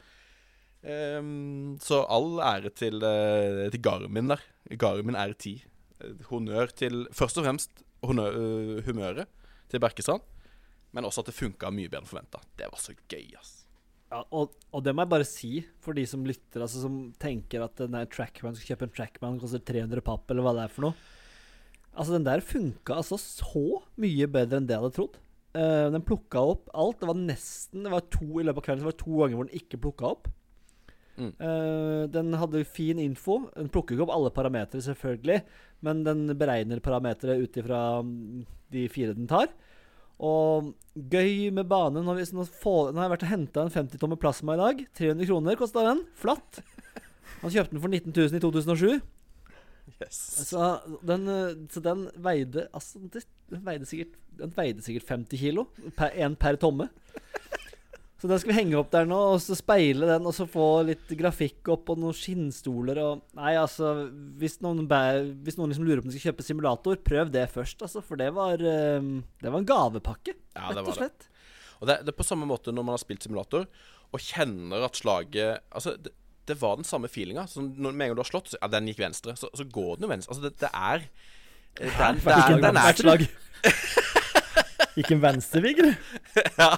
Speaker 5: så all ære til, uh, til Garmin der. Garmin R10. Eh, Honnør til Først og fremst honnør, uh, humøret til Berkestrand. Men også at det funka mye bedre enn forventa. Det var så gøy, ass.
Speaker 3: Ja, og, og det må jeg bare si, for de som lytter, altså som tenker at den der Trackman skal kjøpe en Trackman koster 300 papp, eller hva det er for noe. Altså, den der funka altså så mye bedre enn det jeg hadde trodd. Uh, den plukka opp alt. Det var nesten Det var to i løpet av kvelden Så det var to ganger hvor den ikke plukka opp.
Speaker 5: Mm.
Speaker 3: Uh, den hadde fin info. Den plukker ikke opp alle parametere, selvfølgelig, men den beregner parametere ut ifra mm, de fire den tar. Og gøy med bane. Nå har, vi, nå få, nå har jeg vært og henta en 50 tommer plasma i dag. 300 kroner kosta den. Flatt. Han kjøpte den for 19 000 i 2007.
Speaker 5: Yes.
Speaker 3: Så den, eh, så den veide Altså, den veide sikkert Den veide sikkert 50 kilo. Per, en per tomme. Så den skal vi henge opp der nå, og så speile den, og så få litt grafikk opp og noen skinnstoler og Nei, altså Hvis noen, hvis noen liksom lurer på om de skal kjøpe simulator, prøv det først, altså. For det var eh, Det var en gavepakke,
Speaker 5: Ja,
Speaker 3: rett
Speaker 5: det
Speaker 3: og
Speaker 5: var det. Og det, det er på samme måte når man har spilt simulator og kjenner at slaget Altså, det, det var den samme feelinga. Så når med en gang du har slått, så, ja, den gikk venstre, så, så går den jo venstre. Altså, det, det er det den, det er, det er
Speaker 3: Hvert slag. [LAUGHS]
Speaker 1: Gikk en venstrevigger? [LAUGHS]
Speaker 5: ja.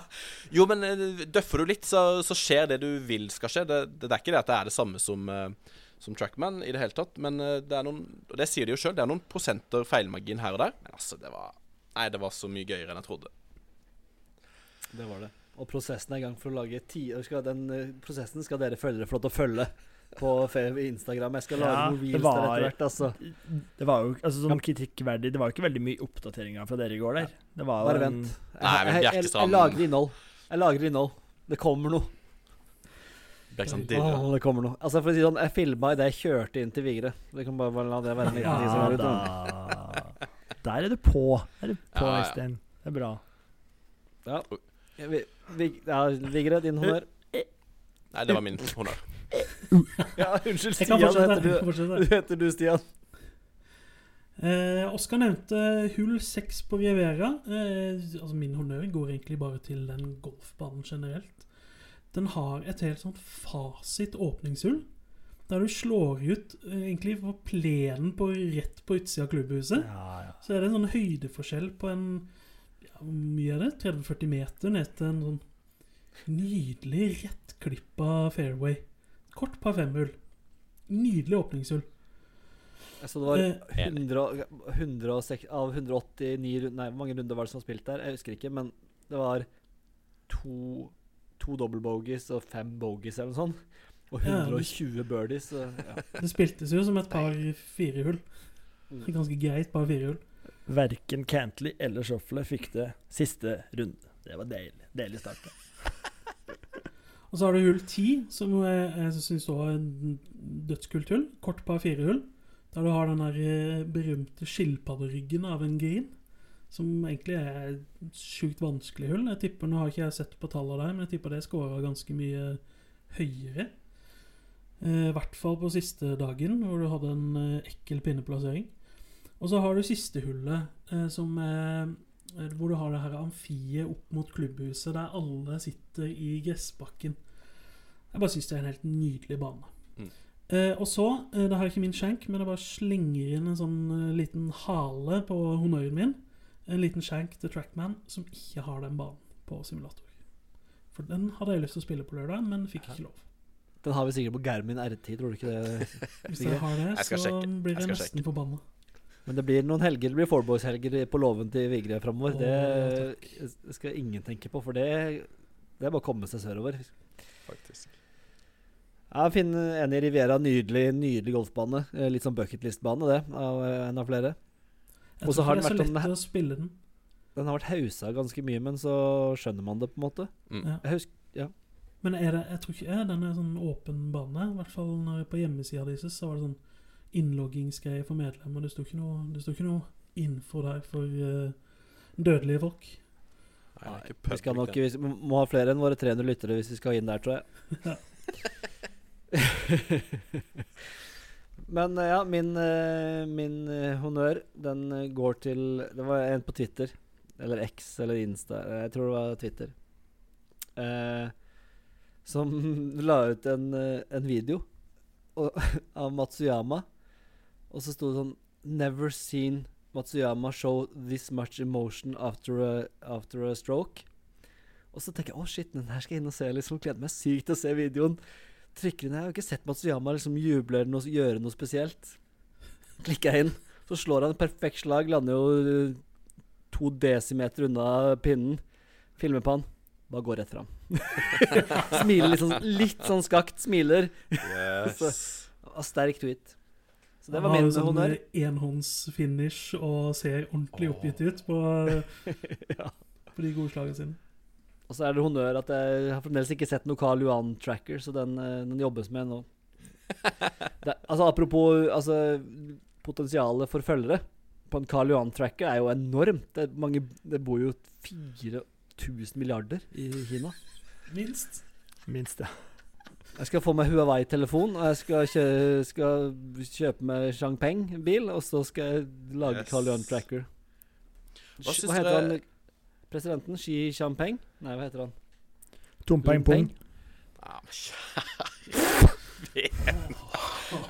Speaker 5: Jo, men eh, døffer du litt, så, så skjer det du vil skal skje. Det, det, er ikke det at det er det samme som, eh, som Trackman i det hele tatt. Men eh, det er noen Og det sier de jo sjøl, det er noen prosenter feilmargin her og der. Men altså, det var Nei, det var så mye gøyere enn jeg trodde.
Speaker 3: Det var det. Og prosessen er i gang for å lage ti Den prosessen skal dere følgere få lov til å følge på Instagram. Jeg skal lage
Speaker 1: Ja,
Speaker 3: noen reels
Speaker 1: var-
Speaker 3: der etter hvert, altså.
Speaker 1: Det var jo altså, sånn kritikkverdig Det var jo ikke veldig mye oppdateringer fra dere i går der. Det var jo
Speaker 3: Bare
Speaker 1: en-
Speaker 3: vent.
Speaker 5: Jeg, jeg,
Speaker 3: jeg, jeg, jeg,
Speaker 5: Bjerkestrand-
Speaker 3: lager innhold. Jeg lager innhold. Det kommer noe. Åh, det kommer noe. Altså for å si sånn, Jeg filma idet jeg kjørte inn til Vigre. Det kan bare, bare la det være en liten
Speaker 1: Ja da. Der er du på. Der er du på,
Speaker 5: Ja, ja.
Speaker 1: Det er bra.
Speaker 3: Ja. Vi, vi, ja, Vigre, din honnør.
Speaker 5: Nei, det var min honnør.
Speaker 3: Ja, unnskyld, Stian. Heter du, du heter du, Stian.
Speaker 4: Eh, Oskar nevnte hull 6 på Riviera. Eh, altså Min honnør går egentlig bare til den golfbanen generelt. Den har et helt sånt fasit åpningshull. Der du slår ut eh, egentlig på plenen på, rett på utsida av klubbhuset.
Speaker 1: Ja, ja.
Speaker 4: Så er det en sånn høydeforskjell på en ja, Hvor mye er det? 30-40 meter ned til en sånn nydelig rettklippa fairway. Kort par femhull. Nydelig åpningshull.
Speaker 3: Så det var
Speaker 4: Eh,
Speaker 3: 100, 106, av 189 runder Nei, hvor mange runder var det som var spilt der? Jeg husker ikke, men det var to, to double bogies og fem bogies eller noe sånt. Og
Speaker 4: Ja,
Speaker 3: 120 birdies. Så, ja.
Speaker 4: Det spiltes jo som et par firehull. Et ganske greit par firehull.
Speaker 1: Verken Cantley eller Shoffler fikk det siste runde. Det var deilig. Deilig start.
Speaker 4: Og så har du hull 10, som jeg, jeg syns òg en dødskult hull. Kort par fire-hull. Der du har den der eh, berømte skilpadderyggen av en grin. Som egentlig er et sjukt vanskelig hull. Jeg tipper, Nå har ikke jeg sett på tallene der, men jeg tipper det scora ganske mye høyere. Eh, I hvert fall på siste dagen, hvor du hadde en eh, ekkel pinneplassering. Og så har du siste hullet, eh, som er eh, hvor du har det her amfiet opp mot klubbhuset, der alle sitter i gressbakken. Jeg bare syns det er en helt nydelig bane.
Speaker 5: Mm.
Speaker 4: Eh, og så, eh, det her er ikke min skjenk, men jeg bare slenger inn en sånn eh, liten hale på honnøren min. En liten skjenk til Trackman, som ikke har den banen på simulator. For den hadde jeg lyst til å spille på lørdag, men fikk ikke lov.
Speaker 3: Den har vi sikkert på Garmin R10, tror du ikke det?
Speaker 4: Hvis jeg har det, så blir
Speaker 5: Jeg
Speaker 4: jeg nesten forbanna.
Speaker 3: Men det blir noen helger, det blir Fourboys-helger på låven til Vigre framover.
Speaker 4: Oh,
Speaker 3: det skal ingen tenke på, for det, det er bare å komme seg sørover.
Speaker 5: Faktisk.
Speaker 3: Jeg finner enig Riviera. Nydelig nydelig golfbane. Eh, Litt sånn bucketlist-bane, det. Av eh, en av flere.
Speaker 4: Jeg tror
Speaker 3: har
Speaker 4: ikke det er så lett
Speaker 3: om-
Speaker 4: å spille den.
Speaker 3: Den har vært hausa ganske mye, men så skjønner man det på en måte.
Speaker 5: Mm.
Speaker 4: Ja.
Speaker 3: Jeg husker, ja.
Speaker 4: Men er det, jeg tror ikke ja, den er sånn åpen bane. I hvert fall når, på hjemmesida deres så var det sånn innloggingsgreie for medlemmer. Det sto ikke noe, det sto ikke noe info der for uh, dødelige folk.
Speaker 5: Nei, ikke
Speaker 3: Vi skal nok vi må ha flere enn våre 300 lyttere hvis vi skal inn der, tror jeg. [LAUGHS] Men eh, ja, min, eh, min honnør, den går til Det var en på Twitter. Eller X eller Insta. Jeg tror det var Twitter. Eh, som [LAUGHS] la ut en, en video og, [LAUGHS] av Matsuyama. Og så sto det sånn Never seen Matsuyama show this much emotion after a, after a stroke. Og så tenker jeg å shit, den her skal jeg inn og se. liksom Gleder meg sykt til å se videoen. Trykker inn, Jeg har ikke sett Matsuyama liksom juble eller noe, gjøre noe spesielt. Klikker jeg inn, så slår han et perfekt slag. Lander jo eh, to desimeter unna pinnen. Filmer på han. Bare går rett fram. [LAUGHS] smiler litt sånn, litt sånn skakt. Smiler.
Speaker 5: Yes. [LAUGHS]
Speaker 3: Og sterk tweet. Så det var min
Speaker 4: sånn
Speaker 3: honnør.
Speaker 4: eh, enhåndsfinish og ser ordentlig oppgitt ut på, [LAUGHS]
Speaker 3: Ja.
Speaker 4: på de gode slagene sine.
Speaker 3: Og så er det honnør at jeg har fremdeles ikke sett noe Carl Johan-tracker, så den, eh, den jobbes med nå. [LAUGHS] Det, altså Apropos altså, potensialet for følgere. På en Carl Johan-tracker er jo enormt. Det, mange, det bor jo 4000 milliarder i Kina.
Speaker 4: Minst.
Speaker 1: Minst, ja.
Speaker 3: Jeg skal få meg Huawei-telefon, og jeg skal, kjø skal kjøpe meg Changpeng-bil, og så skal jeg lage
Speaker 5: Yes.
Speaker 3: Carl Johan Tracker.
Speaker 5: Hva
Speaker 3: Hva, heter han? Presidenten? Xi Champeng? Nei, hva heter han?
Speaker 1: Tompeng pung.
Speaker 5: Ja, men kjære.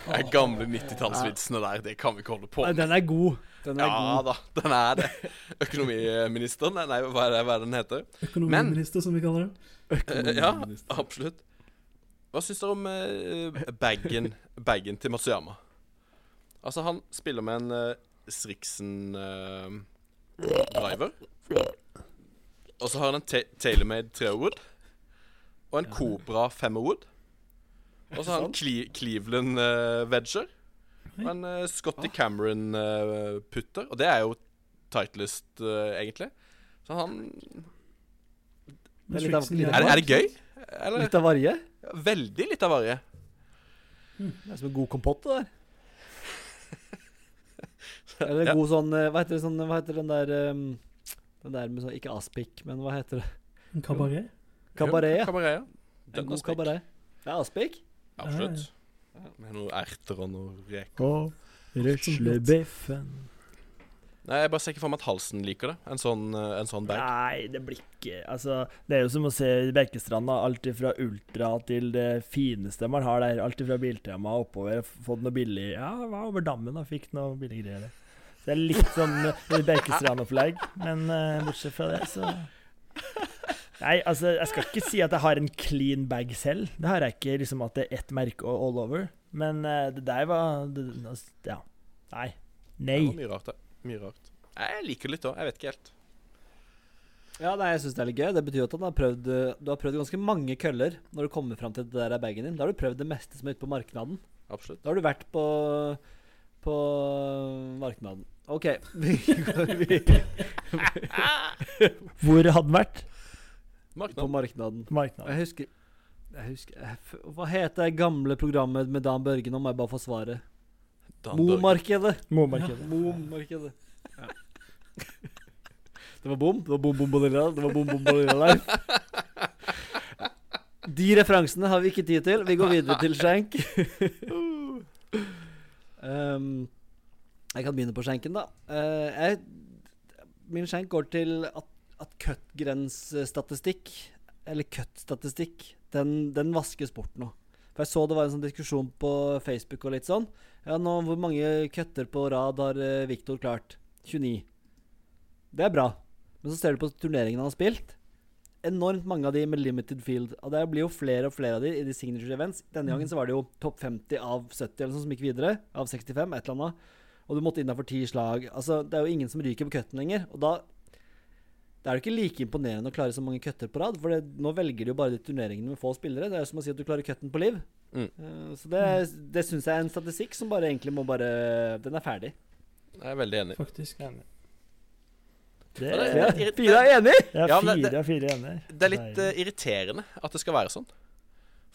Speaker 5: De gamle 90-tallsvitsene der, det kan vi ikke holde på med.
Speaker 3: den er god. Den er
Speaker 5: Ja
Speaker 3: god.
Speaker 5: da, den er det. Økonomiministeren, nei, hva er det, hva er det den heter?
Speaker 4: Økonomiminister, som vi kaller det.
Speaker 5: Eh, ja, absolutt. Hva syns dere om uh, bagen, bagen til Matsuyama? Altså, han spiller med en uh, Strixen eh, driver. Og så har han en ta TaylorMade Trewood. Og en Cobra Femmerwood. Og så har han Cle Cleveland uh, Vedger. Og en uh, Scotty Cameron eh, putter. Og det er jo Titleist, eh, egentlig. Så han
Speaker 3: Det er litt av- litt av-
Speaker 5: Er, det- er det gøy? Eller?
Speaker 3: Litt av varje.
Speaker 5: Veldig litt av varje.
Speaker 3: Det er som en god kompott, det der. [LAUGHS] Eller
Speaker 5: Ja.
Speaker 3: god sånn eh, Hva heter det sånn Hva heter den der um, Den der med sånn Ikke aspik, men hva heter det?
Speaker 4: En kabaret.
Speaker 3: Kabaret, ja.
Speaker 5: Kabaret, ja.
Speaker 3: En
Speaker 5: Den en
Speaker 3: god kabaret. Det er aspik.
Speaker 5: Absolutt. Med noen erter og noe reker.
Speaker 1: Og røslebiffen.
Speaker 5: Nei, Jeg bare ser ikke for meg at halsen liker det. En sånn, eh, en sånn bag.
Speaker 1: Nei, det blir ikke Altså, det er jo som å se Bekkstranda. Alt fra ultra til det fineste man har der. Alt fra Biltema oppover. Fått noe billig Ja, var over dammen og fikk noe billig greier. Så det er litt sånn uh, Bekkstrand-opplegg. Men uh, bortsett fra det, så Nei, altså, jeg skal ikke si at jeg har en clean bag selv. Det har jeg ikke, liksom at det er ett merke all over. Men uh, det der var det, altså, Ja. Nei. Nei.
Speaker 5: Det var mye rart, det. Mye rart. Jeg liker det litt òg. Jeg vet ikke helt.
Speaker 3: Ja, nei, jeg syns det er litt gøy. Det betyr at du har prøvd Du har prøvd ganske mange køller når du kommer fram til det der er bagen din. Da har du prøvd det meste som er ute på marknaden.
Speaker 5: Absolutt.
Speaker 3: Da har du vært på på marknaden. OK. [LAUGHS] Vi går videre
Speaker 1: Hvor hadde den vært?
Speaker 3: på
Speaker 5: markedet.
Speaker 3: marknaden.
Speaker 1: Marknaden.
Speaker 3: Jeg husker jeg husker jeg, Hva heter det gamle programmet med Dan Børgen? Nå må jeg bare få svaret. Mo-markedet.
Speaker 1: Momarkedet.
Speaker 3: Mo-markedet. Ja. [LAUGHS] Det var bom. Det var bom, bom, bom, det var bom, bom, bom, bom, bom. De referansene har vi ikke tid til. Vi går videre til skjenk. [LAUGHS] um, jeg kan begynne på skjenken, da. Uh, jeg, min skjenk går til at, at cut-grensstatistikk, eller cut-statistikk, den, den vaskes bort nå. For jeg så det var en sånn diskusjon på Facebook og litt sånn. Ja, nå, Hvor mange cutter på rad har uh, Viktor klart? 29. Det er bra. Men så ser du på turneringene han har spilt. Enormt mange av de med limited field. Og det blir jo flere og flere av de i de signature events. Denne gangen så var det jo topp 50 av 70 eller sånn som gikk videre. Av 65, et eller annet. Og du måtte innafor ti slag. Altså, Det er jo ingen som ryker på cutten lenger. Og da det er jo ikke like imponerende å klare så mange cutter på rad. For det, nå velger de jo bare de turneringene med få spillere. Det er jo som å si at du klarer cutten på liv.
Speaker 5: Mm.
Speaker 3: Eh, så det, det syns jeg er en statistikk som bare egentlig må bare Den er ferdig.
Speaker 5: Jeg er veldig enig.
Speaker 4: Faktisk.
Speaker 1: Det
Speaker 5: Ja, det
Speaker 1: er,
Speaker 3: Fire er enig!
Speaker 1: ja, fire
Speaker 5: det-
Speaker 1: fire ener.
Speaker 5: Det er litt uh, irriterende at det skal være sånn.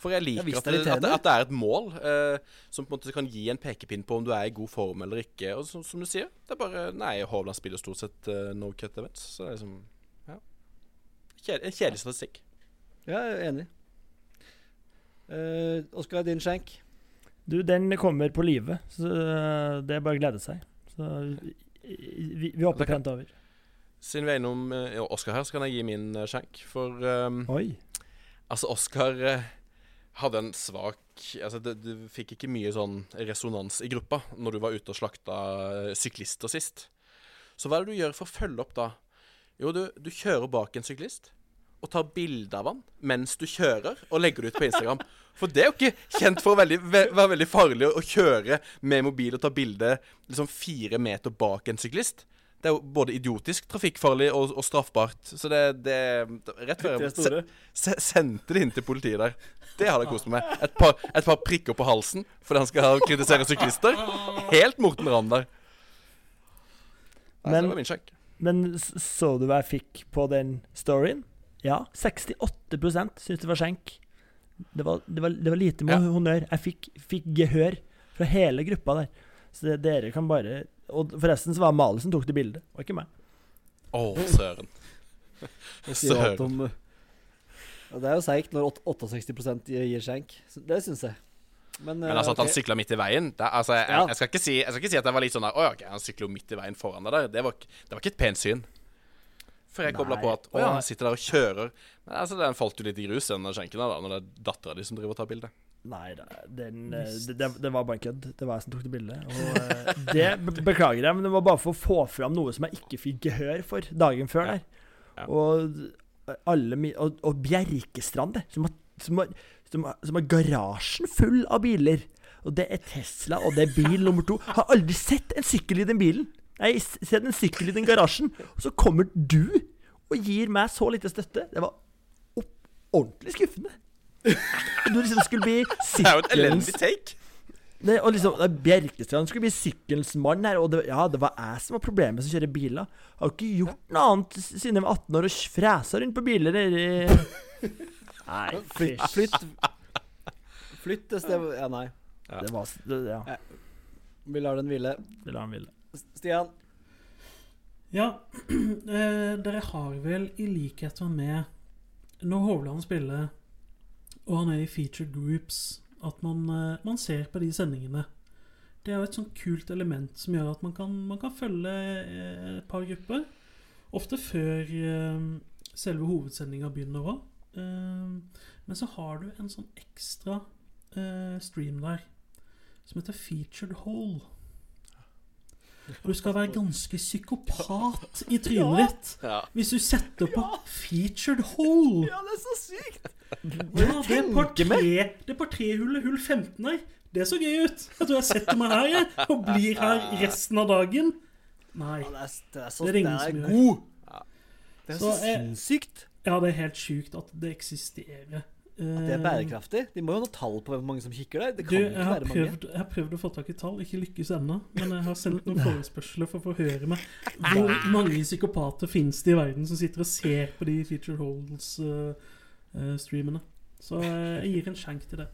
Speaker 5: For jeg liker
Speaker 3: jeg
Speaker 5: at,
Speaker 3: det
Speaker 5: det, at, det, at det er et mål uh, som på en måte kan gi en pekepinn på om du er i god form eller ikke. Og som, som du sier, det er bare Nei, Hovland spiller stort sett uh, no cut events. Så det er liksom Ja. kjære, en kjedelig statistikk.
Speaker 3: Ja, jeg er enig. Uh, Oskar, din skjenk?
Speaker 1: Du, den kommer på live, så eh, det er bare å glede seg. Så vi, vi hopper pent over.
Speaker 5: Siden vi er innom Oskar Oscar her, så kan jeg gi min skjenk. For um,
Speaker 1: Oi.
Speaker 5: altså, Oskar eh, hadde en svak Altså, det, du fikk ikke mye sånn resonans i gruppa når du var ute og slakta eh, syklister sist. Så hva er det du gjør for å følge opp da? Jo, du, du kjører bak en syklist og tar bilde av han mens du kjører, og legger det ut på Instagram. For det er jo ikke kjent for å veldig, ve være veldig farlig å kjøre med mobil og ta bilde liksom fire meter bak en syklist. Det er jo både idiotisk, trafikkfarlig og, og straffbart. Så det, det Rett før jeg
Speaker 3: se,
Speaker 5: se, sendte det inn til politiet der. Det hadde jeg kost meg med. Et par, et par prikker på halsen fordi han skal kritisere syklister. Helt Morten Ramm der.
Speaker 1: Men-
Speaker 5: det var min sjekk.
Speaker 1: Men så du hva jeg fikk på den storyen? Ja, 68% syns det var skjenk. Det var, det var, det var lite med
Speaker 5: Ja.
Speaker 1: honnør. Jeg fikk, fikk gehør fra hele gruppa der. Så det, dere kan bare Og forresten så var Mali som tok det bildet, og ikke meg.
Speaker 5: Å, søren. [LAUGHS]
Speaker 3: Det sier alt
Speaker 5: Søren.
Speaker 3: det er jo seigt når åt- 68 gir skjenk. Det syns jeg. Men,
Speaker 5: Men
Speaker 3: eh,
Speaker 5: altså at han
Speaker 3: ok.
Speaker 5: sykla midt i veien det, altså, jeg,
Speaker 3: Ja.
Speaker 5: jeg, skal ikke si, jeg skal ikke si at jeg var litt sånn der Å ja, ok, han sykler jo midt i veien foran deg der. Det var, det var ikke et pent syn. Før jeg kobla på at å ja, han sitter der og kjører. Men altså, Den falt jo litt i grus, den skjenken da, når det er dattera di som driver og tar bilde.
Speaker 1: Nei, den, eh, det, det, det var bare en kødd. Det var jeg som tok det bildet. Og eh, [LAUGHS] det beklager jeg, men det var bare for å få fram noe som jeg ikke fikk gehør for dagen før der.
Speaker 5: Ja.
Speaker 1: Og alle Og, og Bjerkestrand, det, som har, som, har, som, har, som har garasjen full av biler. Og det er Tesla, og det er bil nummer to. Har aldri sett en sykkel i den bilen. Jeg har sett en sykkel i den garasjen, og så kommer du og gir meg så lite støtte. Det var ordentlig skuffende. Du liksom skulle bli sykkelens [LAUGHS]
Speaker 5: Det er jo et elendig take.
Speaker 1: det, og liksom, er Bjerkestrand skulle bli sykkelens mann her, og det, ja, det var jeg som var problemet som kjører biler. Jeg har ikke gjort noe annet siden jeg var 18 år og fresa rundt på biler i [LAUGHS] Nei,
Speaker 3: Flytt, flytt Flyttes det Ja, nei.
Speaker 1: Det var det, Ja,
Speaker 3: Vi lar den hvile.
Speaker 1: Vi lar den ville.
Speaker 3: Stian.
Speaker 4: Ja, [CLEARS THROAT] eh, dere har vel i likhet med Når Hovland spiller, og han er i featured groups, at man, eh, man ser på de sendingene. Det er jo et sånt kult element som gjør at man kan, man kan følge eh, et par grupper. Ofte før selve hovedsendinga begynner òg. Eh, men så har du en sånn ekstra eh, stream der som heter Featured Hole. Og [LAUGHS] du skal være ganske psykopat i [LAUGHS] trynet ditt
Speaker 5: Ja.
Speaker 4: hvis du setter på featured hole.
Speaker 3: Ja, det er så sykt!
Speaker 4: Ja, det er par tre Det er par trehullet hull 15 her. Det så gøy ut. Jeg tror jeg setter meg her jeg, og blir her resten av dagen. Nei.
Speaker 3: Ja, det er, det er så
Speaker 4: Det er det ingen
Speaker 3: det
Speaker 4: som gjør.
Speaker 3: god. Det er
Speaker 4: Så,
Speaker 3: så
Speaker 4: eh,
Speaker 3: sinnssykt.
Speaker 4: Ja, det er helt sjukt at det eksisterer.
Speaker 3: At det er bærekraftig. De må jo ha noe tall på hvor mange som kikker der. Det kan
Speaker 4: du,
Speaker 3: ikke være mange.
Speaker 4: prøvd, jeg har prøvd å få tak i tall, ikke lykkes ennå. Men jeg har sendt noen [LAUGHS] forespørsler for å få høre meg hvor mange psykopater finnes det i verden som sitter og ser på de Feature Holes-streamene. Så eh, jeg gir en skjenk til det.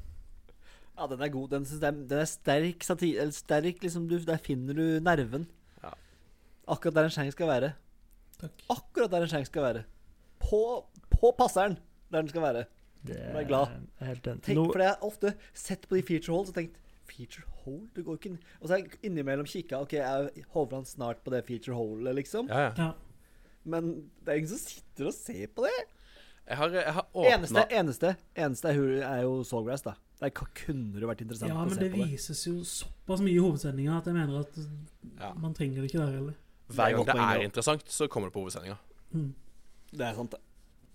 Speaker 3: Ja, den er god. Den, den er sterk satir, Eller sterk, liksom. Du, der finner du nerven. Akkurat der en skjenk skal være.
Speaker 4: Takk.
Speaker 3: Akkurat der en skjenk skal være. På, på passeren der den skal være.
Speaker 1: Det
Speaker 3: er glad.
Speaker 1: helt enig.
Speaker 3: Tenk,
Speaker 1: no.
Speaker 3: For jeg har ofte sett på de feature holes og tenkt Feature hole? Du går ikke inn Og så har jeg innimellom kikka. Ok, er Hovland snart på det feature holet, liksom?
Speaker 5: Ja, ja.
Speaker 4: Ja.
Speaker 3: Men det er ingen som sitter og ser på det.
Speaker 5: Jeg har, jeg har
Speaker 3: Eneste,
Speaker 5: åpna
Speaker 3: eneste, eneste er, er jo Sawgrass, da. Det kunne det vært interessant
Speaker 4: ja,
Speaker 3: å
Speaker 4: men
Speaker 3: på
Speaker 4: det
Speaker 3: men det.
Speaker 4: vises jo såpass mye i hovedsendinga at jeg mener at
Speaker 5: Ja.
Speaker 4: man trenger det ikke der heller.
Speaker 5: Hver gang det er interessant, så kommer det på hovedsendinga.
Speaker 4: Mm.
Speaker 3: Det er sant, det.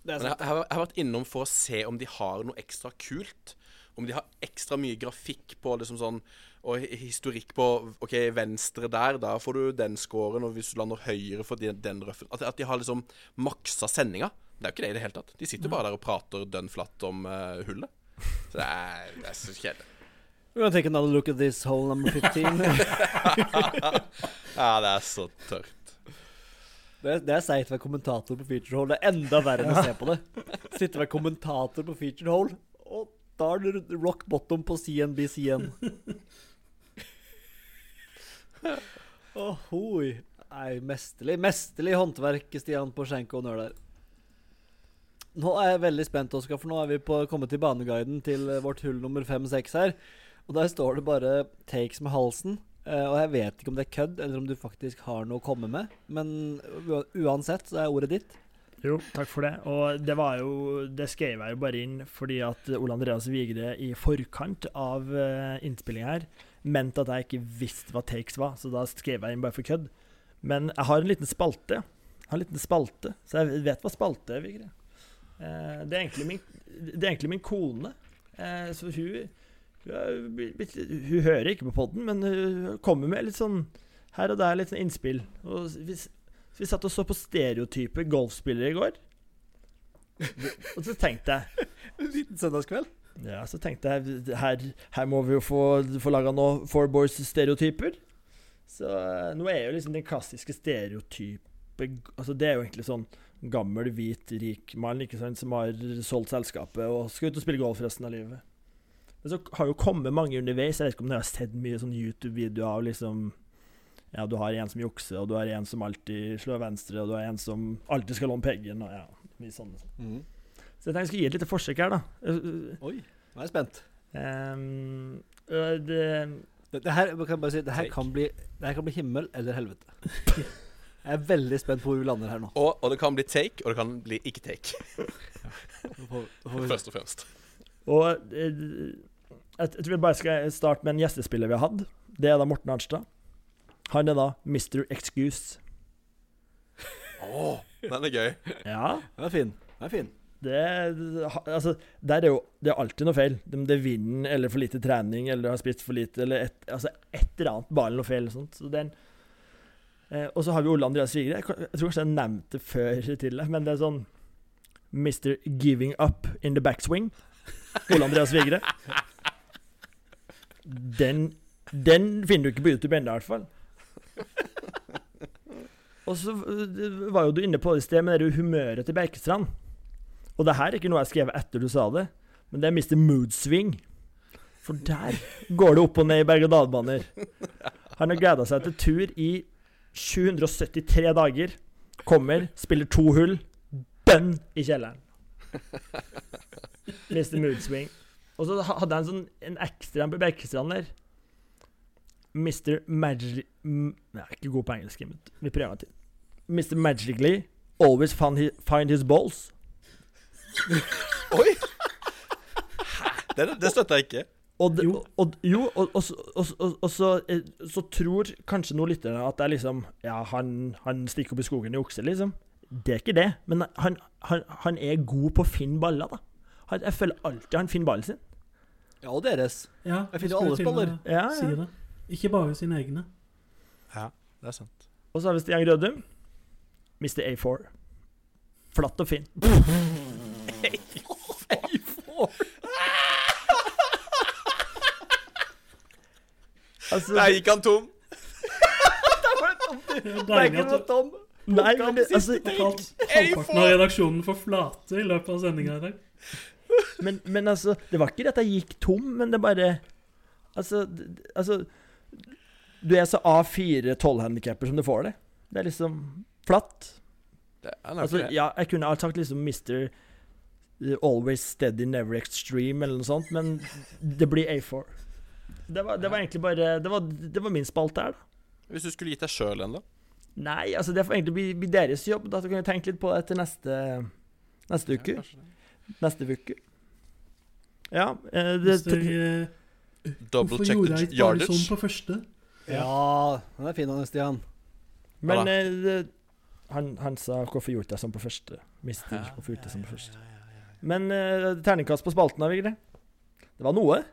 Speaker 3: Det er
Speaker 5: Men jeg, jeg, har, jeg har vært innom for å se om de har noe ekstra kult. Om de har ekstra mye grafikk på liksom sånn Og historikk på OK, venstre der, da får du den scoren, og hvis du lander høyre, får de den røffen at, at de har liksom maksa sendinga. Det er jo ikke det i det hele tatt. De sitter bare der og prater dønn flatt om uh, hullet. Så det er, det er så kjedelig.
Speaker 3: We're gonna take another look at this hole number 15. [LAUGHS]
Speaker 5: Ja, det er så tørt.
Speaker 3: Det, er- det er seigt å være kommentator på feature hole. Det er enda verre enn å se på det. Sitte og være kommentator på feature hole, og da er det rock bottom på CNBC Åh, hoi. Nei, mesterlig. Mesterlig håndverk, Stian, Porsenko og Nøler. Nå er jeg veldig spent, Oskar, for nå er vi på, kommet til baneguiden til vårt hull nummer 5-6 her. Og der står det bare 'takes med halsen'. Eh, og jeg vet ikke om det er kødd, eller om du faktisk har noe å komme med. Men uansett så er ordet ditt.
Speaker 1: Jo, takk for det. Og det var jo Det skrev jeg jo bare inn fordi at Ole Andreas Vigre i forkant av uh, innspillinga her mente at jeg ikke visste hva takes var, så da skrev jeg inn bare for kødd. Men jeg har en liten spalte. Har en liten spalte, så jeg vet hva spalte er, Vigre. Uh, det, er egentlig min, det er egentlig min kone. Uh, så hun hun, er hører ikke på podden, men hun kommer med litt sånn her og der litt sånn innspill. Og vi, vi satt og så på stereotype golfspillere i går. Og så tenkte jeg
Speaker 3: En liten søndagskveld.
Speaker 1: Ja, så tenkte jeg her, her må vi jo få, få laga noe Four Boys-stereotyper. Så eh, nå er jo liksom den klassiske stereotype Altså Det er jo egentlig sånn gammel, hvit, rik mann ikke sant, som har solgt selskapet og skal ut og spille golf resten av livet. Men så har jo kommet mange underveis. Jeg vet ikke om dere har sett mye sånn YouTube-videoer av liksom Ja, du har en som jukser, og du har en som alltid slår venstre, og du har en som alltid skal låne peggen, og ja, mye sånne. Så jeg tenkte jeg skulle gi et lite forsøk her, da. Uh,
Speaker 3: Oi, nå er jeg spent.
Speaker 1: um, det,
Speaker 3: Det, det her, jeg kan bare si, det her kan bli, det her kan bli himmel eller helvete. Jeg er veldig spent på hvor vi lander her nå.
Speaker 5: Og, og det kan bli take, og det kan bli ikke take.
Speaker 3: Se.
Speaker 5: Først og fremst.
Speaker 1: og jeg, tror vi bare skal starte med en gjestespiller vi har hatt. Det er da Morten Arnstad. Han er da Mr. Excuse.
Speaker 5: Åh, den er gøy.
Speaker 1: Ja.
Speaker 3: Den er fin. Den er fin.
Speaker 1: Det, altså, der er jo Det er alltid noe feil. Om det er vinden eller for lite trening eller har spist for lite eller et, altså et eller annet. Bare noe feil. Sånt. Så det er en, eh, og så har vi Ole Andreas Vigre. Jeg, jeg tror kanskje jeg nevnte det før til deg, men det er sånn Mr. Giving Up in the Backswing. Ole Andreas Vigre. Den, den finner du ikke på YouTube ennå, i hvert fall. [LAUGHS] Og så øh, var jo du inne på det i sted med det humøret til Berkestrand. Og det her er ikke noe jeg skrev etter du sa det, men det er Mr. Moodswing. For der går det opp og ned i berg-og-dal-baner. Han har gleda seg til tur i 773 dager. Kommer, spiller to hull. bønn i kjelleren. Mr. Moodswing. Og så ha- hadde han sånn en ekstra på Bjerkestrand der. Mr. Magic... Jeg er ikke god på engelsk, men vi prøver en til. Mr. Magically always find his, find his balls.
Speaker 5: Oi! Det, det støtter jeg ikke.
Speaker 1: Og, de,
Speaker 4: Jo.
Speaker 1: og, jo, og, og, så- og, og, og så, eh, så tror kanskje noen lyttere at det er liksom Ja, han, han stikker opp i skogen i okse, liksom. Det er ikke det. Men han, han, han er god på å finne baller, da. Han, jeg føler alltid han finner ballen sin.
Speaker 3: Ja, og deres.
Speaker 4: Ja,
Speaker 3: Jeg finner alle spiller.
Speaker 1: Ja,
Speaker 4: Si
Speaker 1: ja.
Speaker 4: det. Ikke bare sine egne.
Speaker 5: Ja, det er sant.
Speaker 1: Og så har vi Stian Grødum. Mr. A4. Flatt og fin. [LAUGHS] Altså,
Speaker 5: Der gikk han tom. [LAUGHS]
Speaker 4: Det er deilig at du
Speaker 3: Tom.
Speaker 1: nei, men det, altså,
Speaker 4: har halvparten av redaksjonen for flate i løpet av sendinga i dag.
Speaker 1: Men, men altså Det var ikke det at jeg gikk tom, men det bare Altså, altså Du er så A4 12-handikapper som du får det. Det er liksom flatt.
Speaker 5: Det, er
Speaker 1: Altså,
Speaker 5: det.
Speaker 1: ja, jeg kunne alt sagt liksom Mr. Always steady, never extreme, eller noe sånt, men det blir A4. Det var, det var egentlig bare Det var, det var min spalte her, da.
Speaker 5: Hvis du skulle gitt deg sjøl en, da?
Speaker 1: Nei, altså det får egentlig bli, bli deres jobb. Da kan vi tenke litt på det til neste, neste uke.
Speaker 5: det.
Speaker 1: Neste uke. Ja. eh, det,
Speaker 4: eh,
Speaker 5: Double
Speaker 4: Hvorfor
Speaker 5: check
Speaker 4: gjorde jeg
Speaker 5: the
Speaker 4: ikke bare
Speaker 5: yardage.
Speaker 4: sånn på første?
Speaker 3: Ja, den er fin, han Stian.
Speaker 1: men eh, det, han, han sa 'hvorfor gjorde jeg sånn på første'? Mister, hvorfor gjorde jeg sånn på første? Men eh, terningkast på spalten, da, Vigre? Det var noe.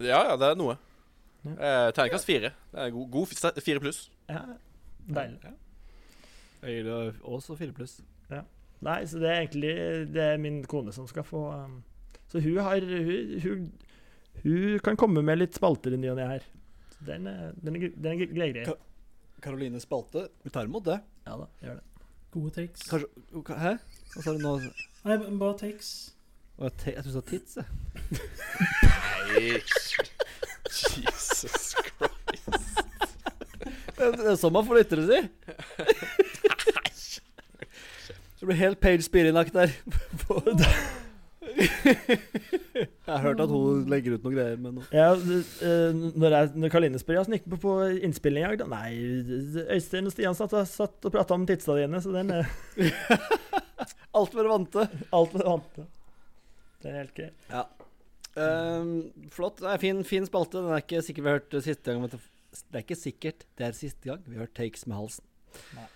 Speaker 5: Ja, ja, det er noe.
Speaker 1: Ja.
Speaker 5: Eh, Terningkast fire. Det er god, god fire pluss.
Speaker 1: Ja, Deilig.
Speaker 3: Jeg gir det også fire pluss.
Speaker 1: Nei, så det er egentlig Det er min kone som skal få um, Så hun har hun, hun, hun kan komme med litt spalter i ny og ne her. Så den er, den er, den er grei, greie.
Speaker 3: Ka- Karoline Spalte. Vi tar imot det.
Speaker 1: Ja da, gjør det.
Speaker 4: Gode takes.
Speaker 3: Kanskje Hæ? Hva sa du nå?
Speaker 4: Nei, bare takes.
Speaker 3: Jeg jeg tror du sa tits, jeg.
Speaker 5: Jesus Christ.
Speaker 3: Det det er sånn man får lyttere, si. Så det ble helt Page Spirinnak der. [LAUGHS] Jeg har hørt at hun legger ut noe greier men.
Speaker 1: Ja, eh, når, jeg, når Karoline spør ja, åssen gikk det på, innspilling i dag, da? Nei, Øystein og Stian satt, satt og prata om tidsa dine, så den er [LAUGHS]
Speaker 3: Alt for vante.
Speaker 1: alt var vante. Det er helt greit.
Speaker 3: Ja. Um, flott. Det er fin, fin spalte. Den er ikke sikkert vi har hørt siste gang. Det er ikke sikkert det er siste gang vi har hørt takes med halsen.
Speaker 1: Nei.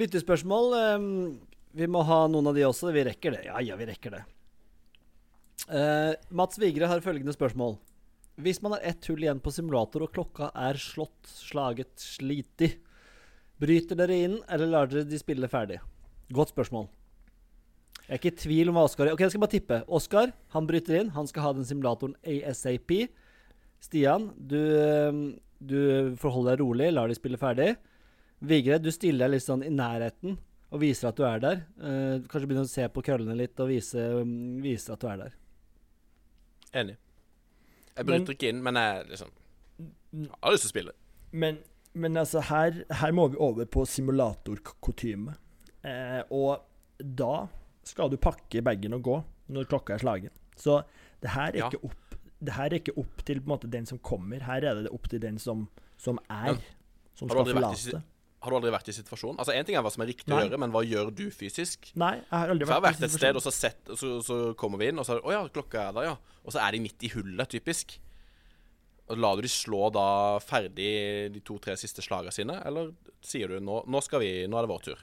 Speaker 3: Lyttespørsmål. ehm, vi må ha noen av de også. Vi rekker det. Ja, ja, vi rekker det. Uh, Mats Vigre har følgende spørsmål. Hvis man har ett hull igjen på simulator og klokka er slått, slaget, slitig, bryter dere inn, eller lar dere de spille ferdig? Godt spørsmål. Jeg er ikke i tvil om hva Oskar Ok, jeg skal bare tippe. Oskar, han bryter inn. Han skal ha den simulatoren ASAP. Stian, du, øhm, du forholder deg rolig, lar de spille ferdig. Vigre, du stiller deg litt sånn i nærheten og viser at du er der. Uh, kanskje begynner å se på køllene litt og vise, øhm, vise at du er der.
Speaker 5: Enig. Jeg
Speaker 1: Men-
Speaker 5: bryter ikke inn, men jeg liksom jeg har lyst til å spille.
Speaker 1: Men, men altså, her, her må vi over på simulatorkutyme. Eh, og da skal du pakke bagen og gå når klokka er slagen. Så det her er
Speaker 5: Ja.
Speaker 1: ikke opp det her er ikke opp til på en måte, den som kommer, her er det opp til den som, som er.
Speaker 5: Ja.
Speaker 1: som skal forlate.
Speaker 5: Har du aldri vært i situasjonen? Altså Én ting er hva som er riktig
Speaker 1: Nei.
Speaker 5: å gjøre, men hva gjør du fysisk?
Speaker 1: Nei, jeg har aldri
Speaker 5: For jeg har
Speaker 1: vært
Speaker 5: vært et sted, og så, sett, og så, så kommer vi inn, og så Å ja, klokka er der, ja. Og så er de midt i hullet, typisk. Og Lar du de slå da ferdig de to-tre siste slagene sine, eller sier du nå, nå skal vi, nå er det vår tur?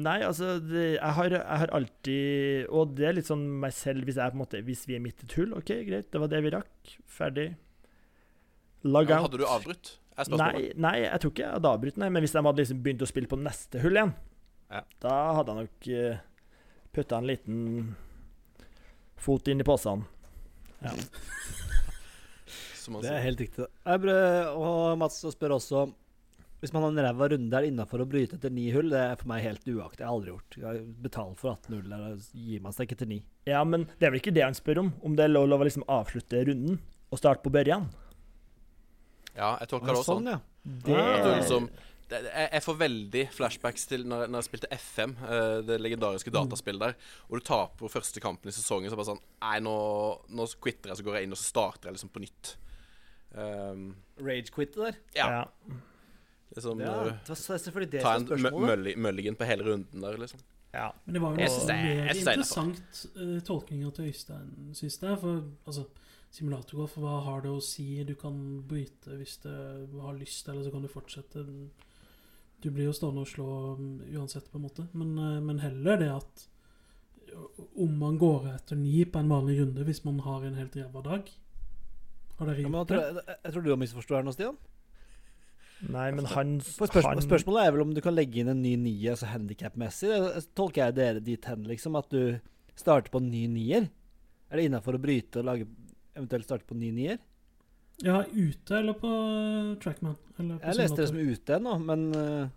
Speaker 1: Nei, altså det, jeg, har, jeg har alltid Og det er litt sånn meg selv hvis, jeg, måte, hvis vi er midt i et hull. OK, greit, det var det vi rakk. Ferdig. Log
Speaker 5: Ja,
Speaker 1: out.
Speaker 5: hadde du avbrutt? Er spørsmålet.
Speaker 1: Nei, nei, jeg tror ikke jeg hadde avbrutt, nei. Men hvis de hadde liksom begynt å spille på neste hull igjen,
Speaker 5: Ja.
Speaker 1: da hadde jeg nok uh, putta en liten fot inn i posen. Ja. [LAUGHS]
Speaker 3: Det er helt riktig. Og Mats spør også Hvis man har en ræva runde der innafor å bryte etter ni hull, det er for meg helt uaktig. Jeg har aldri gjort. Jeg betaler for 18 hull, eller gir man seg ikke til ni.
Speaker 1: ja, men det er vel ikke det han spør om? Om det er lov å liksom avslutte runden og starte på børjan?
Speaker 5: Ja, jeg tolker det også sånn.
Speaker 3: ja.
Speaker 1: Det
Speaker 5: At du liksom jeg, jeg får veldig flashbacks til når, når jeg spilte FM, eh, det legendariske dataspillet der, og du taper første kampen i sesongen, så bare sånn Nei, nå, nå quitter jeg, så går jeg inn, og så starter jeg liksom på nytt. Um,
Speaker 3: Rage-quitte der.
Speaker 5: ja.
Speaker 1: ja.
Speaker 5: Liksom
Speaker 3: Ja,
Speaker 5: eh,
Speaker 3: det var selvfølgelig det som
Speaker 5: var
Speaker 3: er spørsmålet.
Speaker 5: mølli- mulligan på hele runden der, liksom.
Speaker 1: ja.
Speaker 4: Men det var jo
Speaker 5: Jeg er-
Speaker 4: mer
Speaker 5: jeg er
Speaker 4: interessant uh, tolkninger til Øystein sist der. For altså, simulatorgolf, hva har det å si? Du kan bryte hvis du har lyst, eller så kan du fortsette. Du blir jo stående og slå um, uansett, på en måte. Men, eh, men heller det at om man går etter ni på en vanlig runde hvis man har en helt ræva dag. Har dere
Speaker 3: Ja, jeg,
Speaker 4: det?
Speaker 3: tror, jeg, jeg tror du har misforstått her nå, Stian.
Speaker 1: Nei, men han,
Speaker 3: spørsmål,
Speaker 1: han
Speaker 3: Spørsmålet er vel om du kan legge inn en ny nier altså handikapmessig. Tolker jeg dere dit hen, liksom? At du starter på en ny nier? Er det innafor å bryte og lage eventuelt starte på ny nier?
Speaker 4: Ja, ute eller på uh, Trackman? Eller på
Speaker 3: Jeg leste det som ute ennå, men uh,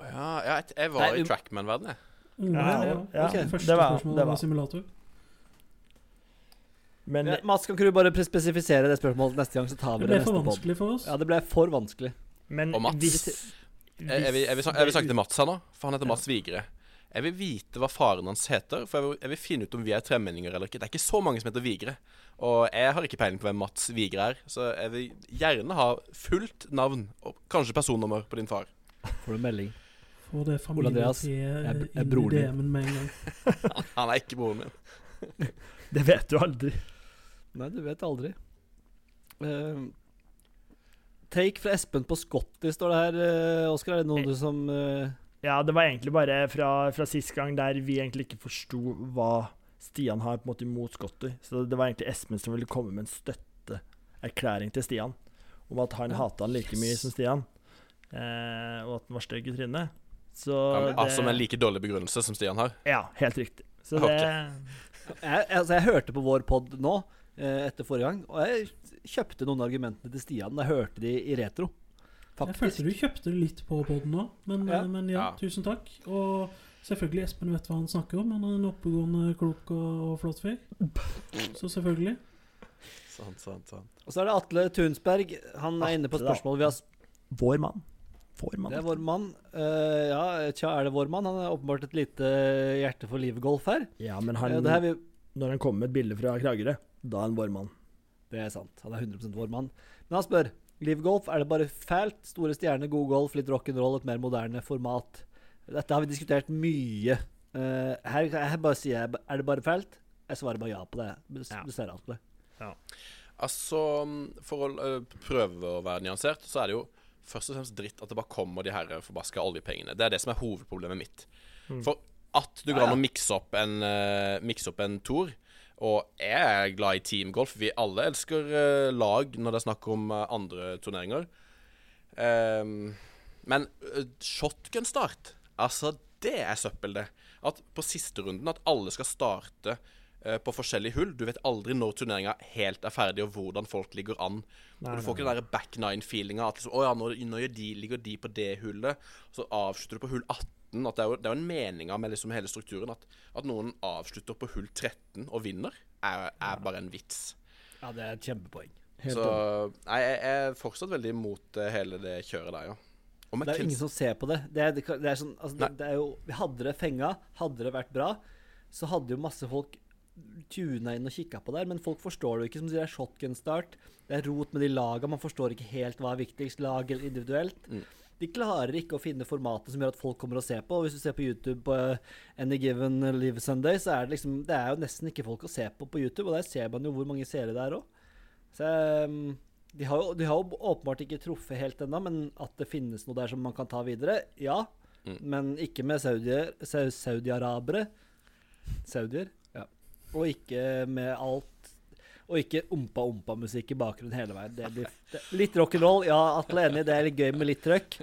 Speaker 5: Ja, ja jeg, jeg var
Speaker 3: Nei,
Speaker 5: i
Speaker 3: um-
Speaker 5: Trackman-verdenen, jeg.
Speaker 4: Mm,
Speaker 1: Ja,
Speaker 4: ja,
Speaker 1: ja,
Speaker 4: Okay. Første
Speaker 1: det var-
Speaker 4: spørsmål
Speaker 1: det
Speaker 4: var simulator.
Speaker 1: Men
Speaker 3: ja, Mats, kan ikke du bare spesifisere det spørsmålet neste gang, så tar vi
Speaker 4: Det
Speaker 3: det,
Speaker 4: ble for vanskelig for oss.
Speaker 3: Ja, det ble for vanskelig.
Speaker 1: Men
Speaker 5: Og Mats.
Speaker 1: hvis,
Speaker 5: Jeg, jeg, vil, jeg, vil, jeg vil snakke til Mats her nå, for han heter Mats Vigre. Jeg vil vite hva faren hans heter, for jeg vil, jeg vil finne ut om vi er tremenninger eller ikke. Det er ikke så mange som heter Vigre. Og jeg har ikke peiling på hvem Mats Vigre er, så jeg vil gjerne ha fullt navn og kanskje personnummer på din far.
Speaker 3: Får du melding.
Speaker 4: Få det
Speaker 3: familien er
Speaker 4: inn i. DM-en med en gang. [LAUGHS]
Speaker 5: Han er ikke broren min. [LAUGHS]
Speaker 1: Det vet du aldri.
Speaker 3: Nei, du vet aldri. Uh, take fra Espen på Scotty, står det her. Uh, Oskar, er det noen du som eh,
Speaker 1: Ja, det var egentlig bare fra, fra sist gang der vi egentlig ikke forsto hva Stian har på en måte imot Scotty. Så det var egentlig Espen som ville komme med en støtteerklæring til Stian om at han
Speaker 3: Ja.
Speaker 1: hata han like mye som Stian, eh, og at han var stygg i trynet. Så
Speaker 5: Ja, men,
Speaker 1: det,
Speaker 5: altså med en like dårlig begrunnelse som Stian har.
Speaker 1: Ja, helt riktig. Så det
Speaker 3: jeg, altså, jeg hørte på vår pod nå, eh, etter forrige gang, og jeg kjøpte noen argumentene til Stian da jeg hørte de i retro.
Speaker 4: Jeg følte du kjøpte det litt på poden nå, men
Speaker 3: Ja.
Speaker 4: ja. men ja,
Speaker 5: Ja.
Speaker 4: tusen takk. Og selvfølgelig, Espen vet hva han snakker om. Han er en oppegående, klok og, og flott fyr. Så selvfølgelig.
Speaker 5: Sant, sant, sant.
Speaker 3: Og så er det Atle Tunsberg. Han er inne på et spørsmål vi har
Speaker 1: Vår mann. Mann.
Speaker 3: Det er vår mann. Uh, ja, tja, er det vår mann? Han har åpenbart et lite hjerte for livgolf her.
Speaker 1: Ja, men
Speaker 3: Eh,
Speaker 1: han,
Speaker 3: uh, her vi,
Speaker 1: når han kommer med et bilde fra Kragerø, da er han vår mann.
Speaker 3: det er sant. Han er 100 vår mann. Men han spør livgolf, er det bare fælt? Store stjerner, god golf, litt rock'n'roll, et mer moderne format. Dette har vi diskutert mye. Uh, her, her bare sier jeg er det bare fælt? Jeg svarer bare ja på det. du
Speaker 1: ser
Speaker 3: Bestemmer alt på det.
Speaker 5: Altså, for å øh, prøve å være nyansert, så er det jo først og fremst dritt at det bare kommer de her forbaska oljepengene. Det er det som er hovedproblemet mitt.
Speaker 1: Mm.
Speaker 5: For at du går an å mikse opp en, uh, opp en tour Og jeg er glad i teamgolf. Vi alle elsker uh, lag når det er snakk om uh, andre turneringer. Um, men uh, shotgun-start, altså det er søppel, det. At på siste runden at alle skal starte på forskjellige hull. Du vet aldri når turneringa helt er ferdig, og hvordan folk ligger an.
Speaker 1: Nei,
Speaker 5: og du får ikke den der back nine-feelinga. At liksom, oh ja, nå, nå de, ligger de på det hullet, så avslutter du på hull 18. At det er jo, det er jo en mening med liksom hele strukturen. At, at noen avslutter på hull 13 og vinner, er, er bare en vits.
Speaker 3: Ja, det er et kjempepoeng.
Speaker 1: Helt
Speaker 5: så nei, jeg er fortsatt veldig imot eh, hele det kjøret der, ja. Og
Speaker 3: Det er jo ingen som ser på det. Det er, det er sånn altså, det, det er jo, Hadde det fenga, hadde det vært bra, så hadde jo masse folk tuna inn og kikka på det men folk forstår det jo ikke. Som du sier, det er shotgun start. Det er rot med de laga. Man forstår ikke helt hva er viktigst, lag eller individuelt.
Speaker 5: Mm.
Speaker 3: De klarer ikke å finne formatet som gjør at folk kommer og ser på. Og hvis du ser på YouTube på eh, Any Given Live Sunday, så er det liksom Det er jo nesten ikke folk å se på på YouTube, og der ser man jo hvor mange seere det er òg. Så um, de har, jo, de har jo åpenbart ikke truffet helt ennå, men at det finnes noe der som man kan ta videre, ja.
Speaker 5: Mm.
Speaker 3: Men ikke med saudier, sau- saudiarabere. Saudier? Ja. Og ikke med alt Og ikke ompa-ompa-musikk i bakgrunnen hele veien. Det blir det, litt rock'n'roll, ja, Atle enig, det er litt gøy med litt trøkk.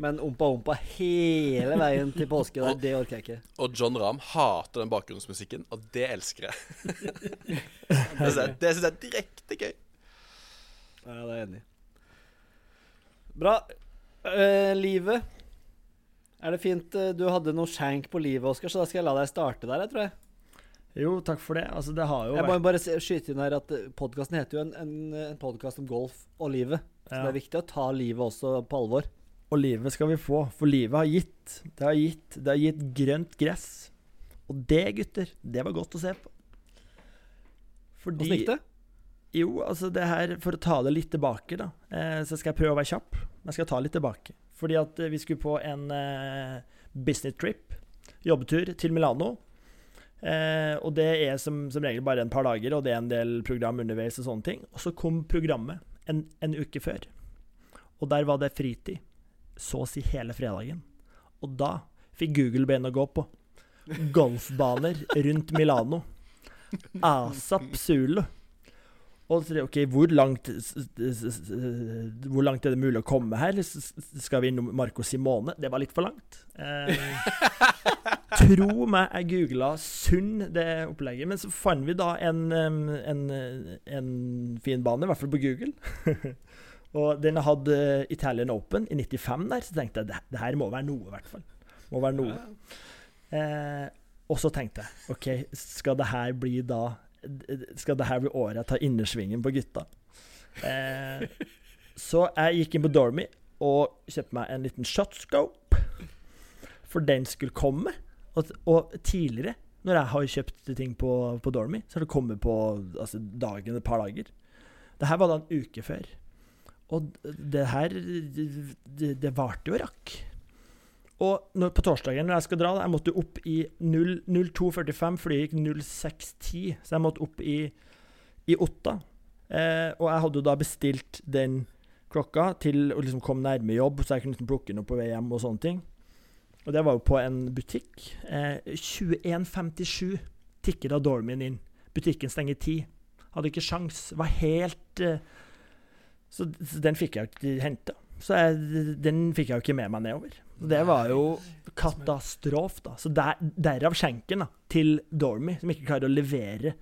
Speaker 3: Men ompa-ompa hele veien til påske, der, det orker jeg ikke.
Speaker 5: og John Rahm hater den bakgrunnsmusikken, og det elsker jeg. [LAUGHS] det syns jeg er direkte gøy.
Speaker 3: Ja, det er jeg enig i. Bra. Uh, livet. Er det fint eh, Du hadde noe shank på livet, Oskar, så da skal jeg la deg starte der, jeg tror jeg.
Speaker 1: Jo, takk for det. Altså, det har jo
Speaker 3: Jeg må
Speaker 1: vært
Speaker 3: bare skyte inn her at podkasten heter jo en, en, en podkast om golf og livet. Så
Speaker 1: Ja.
Speaker 3: det er viktig å ta livet også på alvor.
Speaker 1: Og livet skal vi få, for livet har gitt. Det har gitt, det har gitt grønt gress. Og det, gutter, det var godt å se på. Fordi
Speaker 3: Åssen gikk det?
Speaker 1: Jo, altså det her For å ta det litt tilbake, da, eh, så skal jeg prøve å være kjapp. Men jeg skal ta litt tilbake. Fordi at eh, vi skulle på en eh, business trip, jobbetur, til Milano. Eh, og det er som, som regel bare en par dager, og det er en del program underveis og sånne ting. Og så kom programmet en, en uke før. Og der var det fritid. Så å si hele fredagen. Og da fikk Google bein å gå på. Golfbaner rundt Milano. Asap Zulu. Og så, OK, hvor langt, hvor langt er det mulig å komme her? Skal vi innom Marco Simone? Det var litt for langt. Eh, [LAUGHS] tro meg, jeg googla Sund, det opplegget. Men så fant vi da en, en, en fin bane, i hvert fall på Google. [LAUGHS] og den hadde Italian Open i 95 der, så tenkte jeg det, det her må være noe, i hvert fall. Må være noe. Eh, og så tenkte jeg OK, skal det her bli da Skal det her bli året jeg tar innersvingen på gutta? Eh, så jeg gikk inn på Dormy og kjøpte meg en liten shotscope. For den skulle komme. Og, og tidligere, når jeg har kjøpt ting på, på Dormy, så har det kommet på altså, dagen, et par dager. Det her var da en uke før. Og det her Det, det varte jo rakk. Og når, på torsdagen når jeg skal dra, da, jeg måtte opp i 0 02.45, flyet gikk 06.10, så jeg måtte opp i, i Otta. Eh, og jeg hadde jo da bestilt den klokka til å liksom komme nærme jobb, så jeg kunne liksom plukke den opp på vei hjem og sånne ting. Og det var jo på en butikk. Eh, 21.57 tikker da Dormien inn. Butikken stenger ti. Hadde ikke sjans. Var helt eh, så, så den fikk jeg ikke henta. Så jeg, den fikk jeg jo ikke med meg nedover. Og det var jo katastrof, da. Så der, derav skjenken da, til Dormy, som ikke klarer å levere.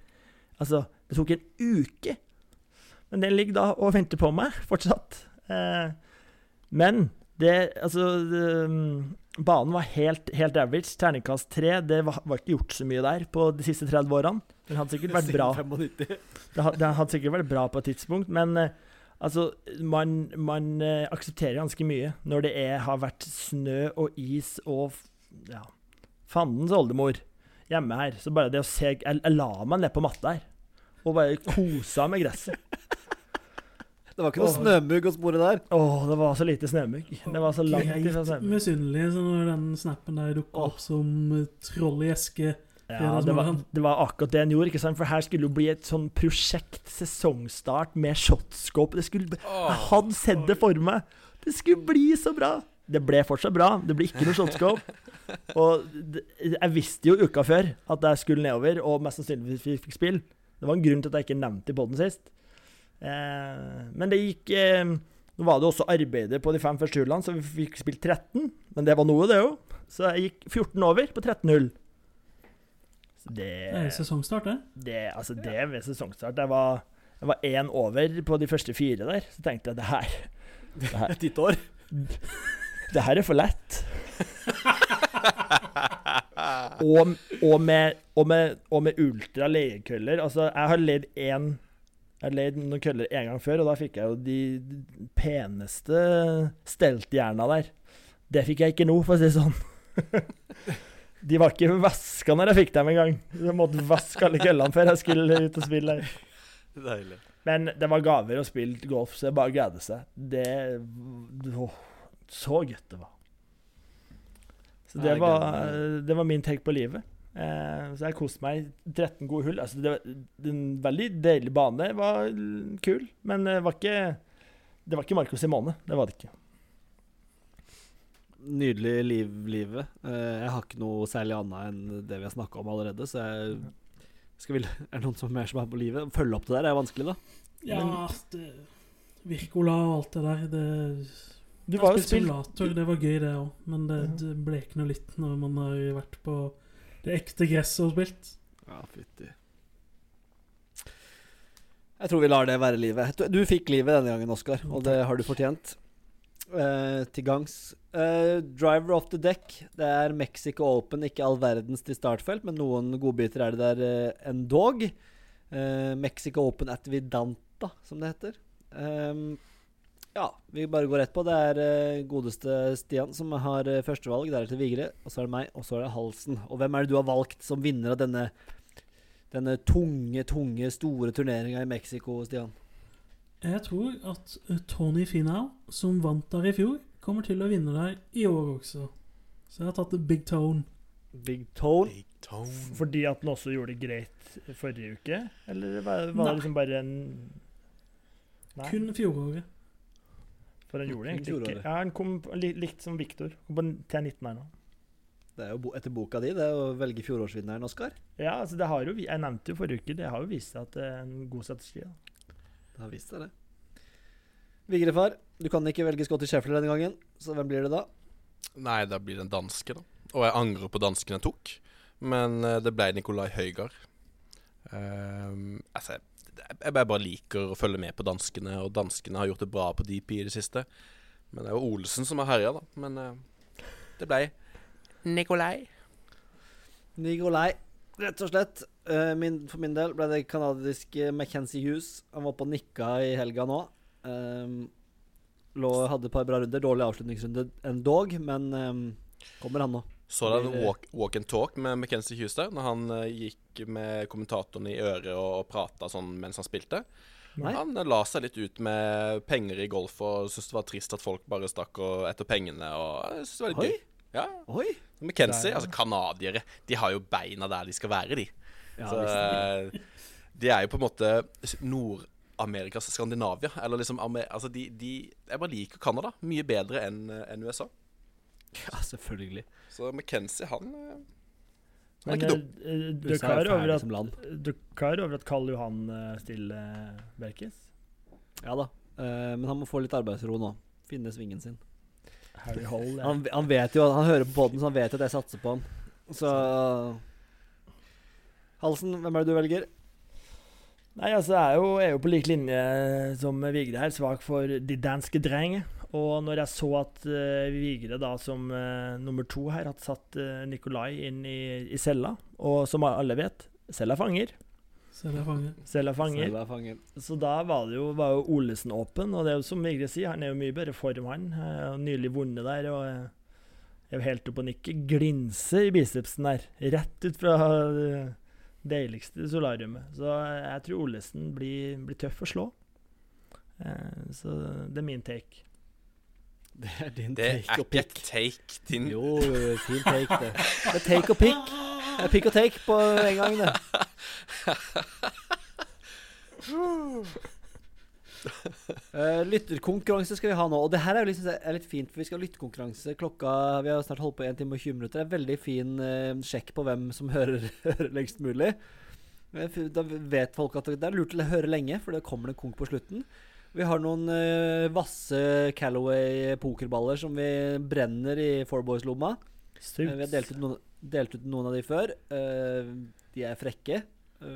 Speaker 1: Altså, det tok en uke. Men den ligger da og venter på meg fortsatt. Eh, men det Altså det, Banen var helt, helt average. Terningkast tre. Det var, var ikke gjort så mye der på de siste 30 årene. Den hadde sikkert vært bra [LAUGHS]
Speaker 3: Siden 95.
Speaker 1: det, hadde sikkert vært bra på et tidspunkt, men eh, altså Man, man eh, aksepterer ganske mye når det er, har vært snø og is og ja, fandens oldemor hjemme her. Så bare det å se Jeg, jeg la meg ned på matta her og bare kosa med gresset.
Speaker 3: Det var ikke noe snømugg å spore der.
Speaker 1: Åh, det var så lite snømugg. Det var så langt ifra snømugg.
Speaker 4: misunnelig så når den snappen der dukka opp som troll i eske.
Speaker 1: Ja, det var, det var akkurat det en gjorde. ikke sant? For her skulle jo bli et sånn prosjekt, sesongstart med shotscope. Det skulle, jeg hadde sett det for meg. Det skulle bli så bra. Det ble fortsatt bra. Det ble ikke noe shotscope. Og det, jeg visste jo uka før at jeg skulle nedover, og mest sannsynligvis fikk spill. Det var en grunn til at jeg ikke nevnte det i poden sist. Eh, men det gikk eh, Nå var det også arbeider på de fem første hullene, så vi fikk spilt 13. Men det var noe, det òg. Så jeg gikk 14 over på 13 hull. Så det
Speaker 4: Det er sesongstart, det.
Speaker 1: det, altså det ved sesongstart Jeg var, jeg var én over på de første fire der. Så tenkte jeg det her Det her, [LAUGHS]
Speaker 3: Et ditt år. [LAUGHS]
Speaker 1: det her er for lett. og, og, med, og, med, og med ultra leiekøller Altså, jeg har ledd én Jeg leid noen køller en gang før, og da fikk jeg jo de peneste steltjerna der. Det fikk jeg ikke nå, for å si det sånn. [LAUGHS] De var ikke vaska når jeg fikk dem engang. Jeg måtte vaske alle køllene før jeg skulle ut og spille.
Speaker 5: Deilig.
Speaker 1: Men det var gaver å spille golf, så jeg bare gleder seg. Det åh, Så godt det var. Så det var, det var min take på livet. Eh, så jeg koste meg 13 gode hull. Altså, det var en veldig deilig bane. var kul, men det var ikke Det var ikke Marco Simone. Det var det ikke.
Speaker 3: Nydelig liv, livet. Eh, jeg har ikke noe særlig annet enn det vi har snakka om allerede, så jeg skal vil, [LAUGHS] Er det noen som er mer som er på livet? Følge opp det der er vanskelig, da.
Speaker 4: Ja, det, Virkola og alt det der. Det,
Speaker 1: Du var jo
Speaker 4: spilt det var gøy, det òg. Men det, det blekner litt når man har vært på det ekte gresset hun spilt.
Speaker 3: Ja, fytti. Jeg tror vi lar det være livet. Du, du fikk livet denne gangen, Oskar, og det har du fortjent. Uh, til gangs. Uh, driver off the deck. Det er Mexico Open, ikke all verdens til startfelt, men noen godbiter er det der uh, endog. Uh, Mexico Open at Vidanta, som det heter. Ehm, ja, vi bare går rett på. Det er eh, godeste Stian som har uh, førstevalg. Deretter Vigre, og så er det meg, og så er det Halsen. Og hvem er det du har valgt som vinner av denne denne tunge, tunge, store turneringa i Mexico, Stian?
Speaker 4: Jeg tror at eh, Tony Finau, som vant der i fjor, kommer til å vinne der i år også. Så jeg har tatt Big Tone.
Speaker 3: Big Tone.
Speaker 5: Big tone.
Speaker 1: fordi at den også gjorde det greit forrige uke? Eller var, var det liksom bare en Nei,
Speaker 4: Kun fjoråret.
Speaker 1: For han gjorde det egentlig ikke. Ja, han kom likt som Viktor. Kom på til 19 her nå.
Speaker 3: Det er jo etter boka di, det å velge fjorårsvinneren, Oskar.
Speaker 1: Ja, altså det har jo, jeg nevnte jo forrige uke, det har jo vist seg at det er en god strategi. Da.
Speaker 3: Det har vist seg, det. Vigrefar, du kan ikke velge Scotty Sheffler denne gangen, så hvem blir det da?
Speaker 5: Nei, da blir det en danske, da. Og jeg angrer på dansken jeg tok. Men eh, det ble Nikolai Høygard. Um, altså, jeg, jeg bare bare liker å følge med på danskene, og danskene har gjort det bra på DP i det siste. Men det er jo Olsen som har herja, da. Men uh, det blei Nikolai.
Speaker 3: Nikolai, rett og slett. Uh, min, for min del ble det kanadiske Mackenzie Hughes. Han var på nikka i helga nå. Um, lå, hadde et par bra runder. Dårlig avslutningsrunde endog, men um, kommer han nå.
Speaker 5: Så du
Speaker 3: en
Speaker 5: walk, walk and talk med McKenzie Hughes der, når han eh, gikk med kommentatoren i øret og, prata sånn mens han spilte?
Speaker 3: Nei?
Speaker 5: Han eh, la seg litt ut med penger i golf og syntes det var trist at folk bare stakk etter pengene. Og jeg synes det var litt
Speaker 3: Oi.
Speaker 5: gøy. Ja,
Speaker 3: Oi!
Speaker 5: McKenzie, altså canadiere, de har jo beina der de skal være, de.
Speaker 3: Ja,
Speaker 5: Så, eh, de er jo på en måte Nord-Amerikas Skandinavia. Eller liksom Altså, de, de Jeg bare liker Canada mye bedre enn enn USA.
Speaker 3: ja, selvfølgelig.
Speaker 5: Så McKenzie, han eh, Han er
Speaker 1: Men
Speaker 5: ikke dum.
Speaker 1: eh, eh, du er
Speaker 3: er
Speaker 1: klar over at du er klar over at Karl Johan stiller Berkis?
Speaker 3: Ja da. Eh, men han må få litt arbeidsro nå. Finne svingen sin.
Speaker 1: Harry Hole. ja.
Speaker 3: Han, han vet jo Han hører på poden, så han vet at jeg satser på han. Så Halsen, hvem er det du velger?
Speaker 1: Nei, altså, jeg er jo, er jo på lik linje som Vigre her, svak for de danske drenger. Og når jeg så at uh, Vigre da som uh, nummer to her hadde satt uh, Nikolai inn i, i cella, og som alle vet, cella fanger.
Speaker 4: Cella fanger. er.
Speaker 1: Cella fanger.
Speaker 3: Er fangen.
Speaker 1: Så da var det jo, var jo Olesen åpen, og det er jo som Vigre sier, han er jo mye bedre form, han. Uh, nylig vunnet der, og er jo helt oppe og nikker. Glinser i bicepsen der. Rett ut fra det deiligste solariumet. Så jeg tror Olesen blir, blir tøff å slå. Eh, så det er min take. [LAUGHS]
Speaker 3: Det er din
Speaker 5: Det
Speaker 3: take
Speaker 5: er ikke take din
Speaker 3: Jo, fin take, det. Det er take og pick. Det er pick og take på en gang, det. Uh, [LAUGHS] lytterkonkurranse skal vi ha nå. Og det her er jo litt, er litt fint, for vi skal ha lytterkonkurranse klokka Vi har snart holdt på 1 time og 20 minutter. Det er veldig fin uh, sjekk på hvem som hører, [LAUGHS] hører lengst mulig. Da vet folk at det er lurt å høre lenge, for det kommer det konk på slutten. Vi har noen uh, vasse Calaway-pokerballer som vi brenner i Fourboys-lomma. Uh, vi har delt ut, noen, delt ut noen av de før. Uh, de er frekke. Eh,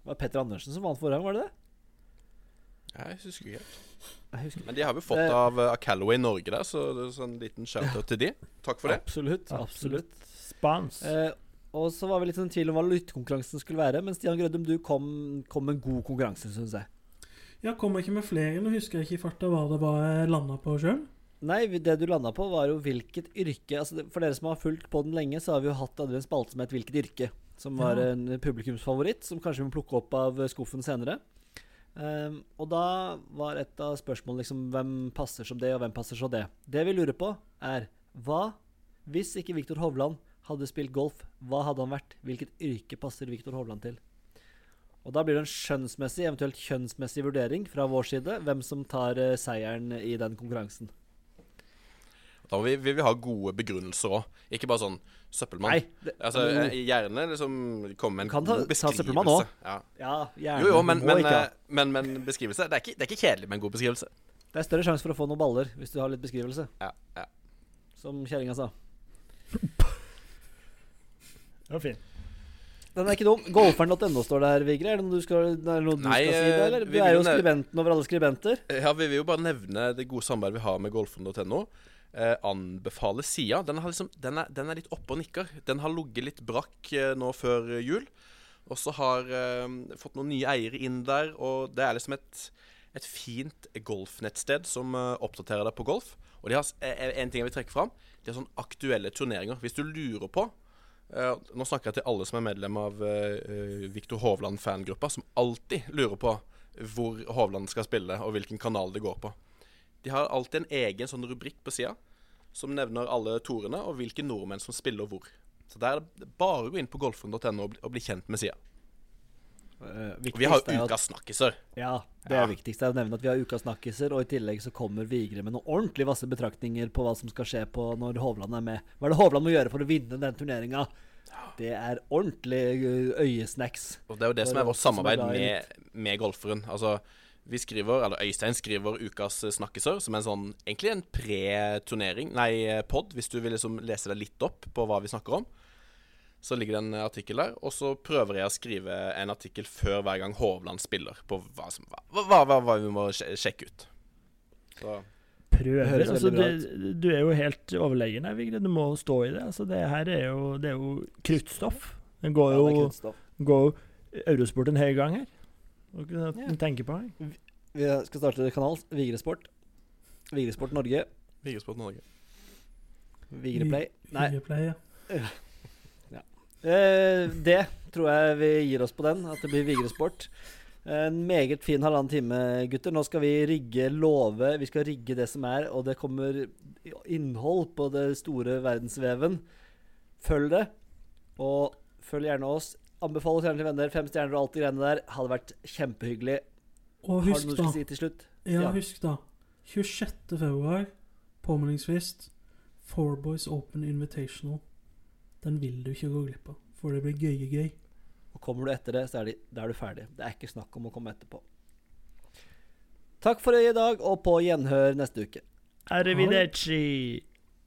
Speaker 3: det var Petter Andersen som vant forrige gang, var det det?
Speaker 5: Jeg husker ikke.
Speaker 3: Jeg husker
Speaker 5: Men de har vi fått av, av Calaway Norge der, så det er sånn liten shout-out til de. Takk for det.
Speaker 3: Absolutt. absolutt.
Speaker 1: Spans.
Speaker 3: Eh, Og så var vi litt sånn i tvil om hva lyttekonkurransen skulle være, men Stian Grødum, du kom, kom med en god konkurranse, syns jeg.
Speaker 4: Ja, kom jeg ikke med flere? Nå husker jeg ikke i farta hva det var jeg landa på sjøl.
Speaker 3: Nei, det du landa på, var jo hvilket yrke altså For dere som har fulgt på den lenge, så har vi jo hatt en spalte som het Hvilket yrke? Som var
Speaker 4: Ja.
Speaker 3: en publikumsfavoritt, som kanskje vi må plukke opp av skuffen senere. Um, og da var et av spørsmålene liksom hvem passer som det, og hvem passer som det. Det vi lurer på, er hva hvis ikke Viktor Hovland hadde spilt golf, hva hadde han vært? Hvilket yrke passer Viktor Hovland til? Og da blir det en skjønnsmessig, eventuelt kjønnsmessig vurdering fra vår side, hvem som tar eh, seieren i den konkurransen.
Speaker 5: Da vil vi, vil vi ha gode begrunnelser òg. Ikke bare sånn søppelmann.
Speaker 3: Nei, det,
Speaker 5: Altså, eh, Gjerne liksom komme med en
Speaker 3: Kan ta-
Speaker 5: god
Speaker 3: ta
Speaker 5: beskrivelse.
Speaker 3: søppelmann også.
Speaker 5: Ja.
Speaker 3: Ja, gjerne.
Speaker 5: Jo, jo, men,
Speaker 3: Må
Speaker 5: men,
Speaker 3: ikke
Speaker 5: eh, men, men beskrivelse det er, ikke, det er ikke kjedelig med en god beskrivelse.
Speaker 3: Det er større sjanse for å få noen baller hvis du har litt beskrivelse,
Speaker 5: Ja, ja.
Speaker 3: som kjerringa sa.
Speaker 1: Det var fin.
Speaker 3: Den er ikke dum. Golferen.no står det her, Vigre. Er det noe du skal, noe du
Speaker 5: Nei,
Speaker 3: skal si, det, eller?
Speaker 5: eh,
Speaker 3: Du
Speaker 5: vi
Speaker 3: er jo skribenten over alle skribenter.
Speaker 5: Ja, Vi vil jo bare nevne det gode samarbeidet vi har med golferen.no. Eh, anbefale sida. Den, liksom, den, den er litt oppe og nikker. Den har ligget litt brakk eh, nå før jul. Og så har eh, fått noen nye eiere inn der, og det er liksom et, et fint golfnettsted som eh, oppdaterer deg på golf. Og de har eh, en ting jeg vil trekke fram. De har sånn aktuelle turneringer. Hvis du lurer på Nå snakker jeg til alle som er medlem av uh, Viktor Hovland-fangruppa, som alltid lurer på hvor Hovland skal spille, og hvilken kanal det går på. De har alltid en egen sånn rubrikk på sida som nevner alle torene og hvilke nordmenn som spiller hvor. Så der er det bare å gå inn på golfrund.no og bli kjent med sida.
Speaker 3: Uh,
Speaker 5: vi har jo ukas snakkiser.
Speaker 3: Ja, det er
Speaker 5: Ja.
Speaker 3: viktigst. Er å nevne at vi har ukas snakkiser, og i tillegg så kommer Vigre med noen ordentlig vasse betraktninger på hva som skal skje på når Hovland er med. Hva er det Hovland må gjøre for å vinne den turneringa? Det er ordentlig uh, øyesnacks.
Speaker 5: Og det er jo det som er vårt samarbeid
Speaker 3: er
Speaker 5: med, med golferen. Altså, vi skriver, eller Øystein skriver ukas eh, snakkiser, som er en sånn Egentlig en pre-turnering, nei, eh, pod, hvis du vil liksom lese deg litt opp på hva vi snakker om. Så ligger det en artikkel der, og så prøver jeg å skrive en artikkel før hver gang Hovland spiller, på hva, som, hva, hva, hva, vi må sjekke ut. Så
Speaker 1: Prøver. Altså, du, du er jo helt overlegen her, Vigre. Du må stå i det. Altså, det her er jo, det er jo kruttstoff. Den går jo,
Speaker 3: er
Speaker 1: går jo Eurosport en høy gang her. Hva
Speaker 3: Ja.
Speaker 1: du på det.
Speaker 3: Vi skal starte kanal. Vigresport. Vigresport Norge.
Speaker 5: Vigresport Norge.
Speaker 3: Vigreplay. Nei,
Speaker 4: Vigreplay, ja.
Speaker 3: Eh, det tror jeg vi gir oss på den, at det blir Vigresport. En meget fin halvannen time, gutter. Nå skal vi rigge låve. Vi skal rigge det som er, og det kommer innhold på det store verdensveven. Følg det, og følg gjerne oss. Anbefal oss gjerne til venner. Fem stjerner og alt det greiene der. Hadde vært kjempehyggelig.
Speaker 4: Og
Speaker 3: Har du noe du
Speaker 4: da.
Speaker 3: skal si til slutt?
Speaker 4: Ja,
Speaker 3: Ja.
Speaker 4: husk da. 26. februar, påmeldingsfrist. Four Boys Open Invitational. Den vil du ikke gå glipp av, for det blir gøye-gøy.
Speaker 3: Og kommer du etter det, så er, de, da er du ferdig. Det er ikke snakk om å komme etterpå. Takk for i dag, og på gjenhør neste uke.
Speaker 1: Arrivederci.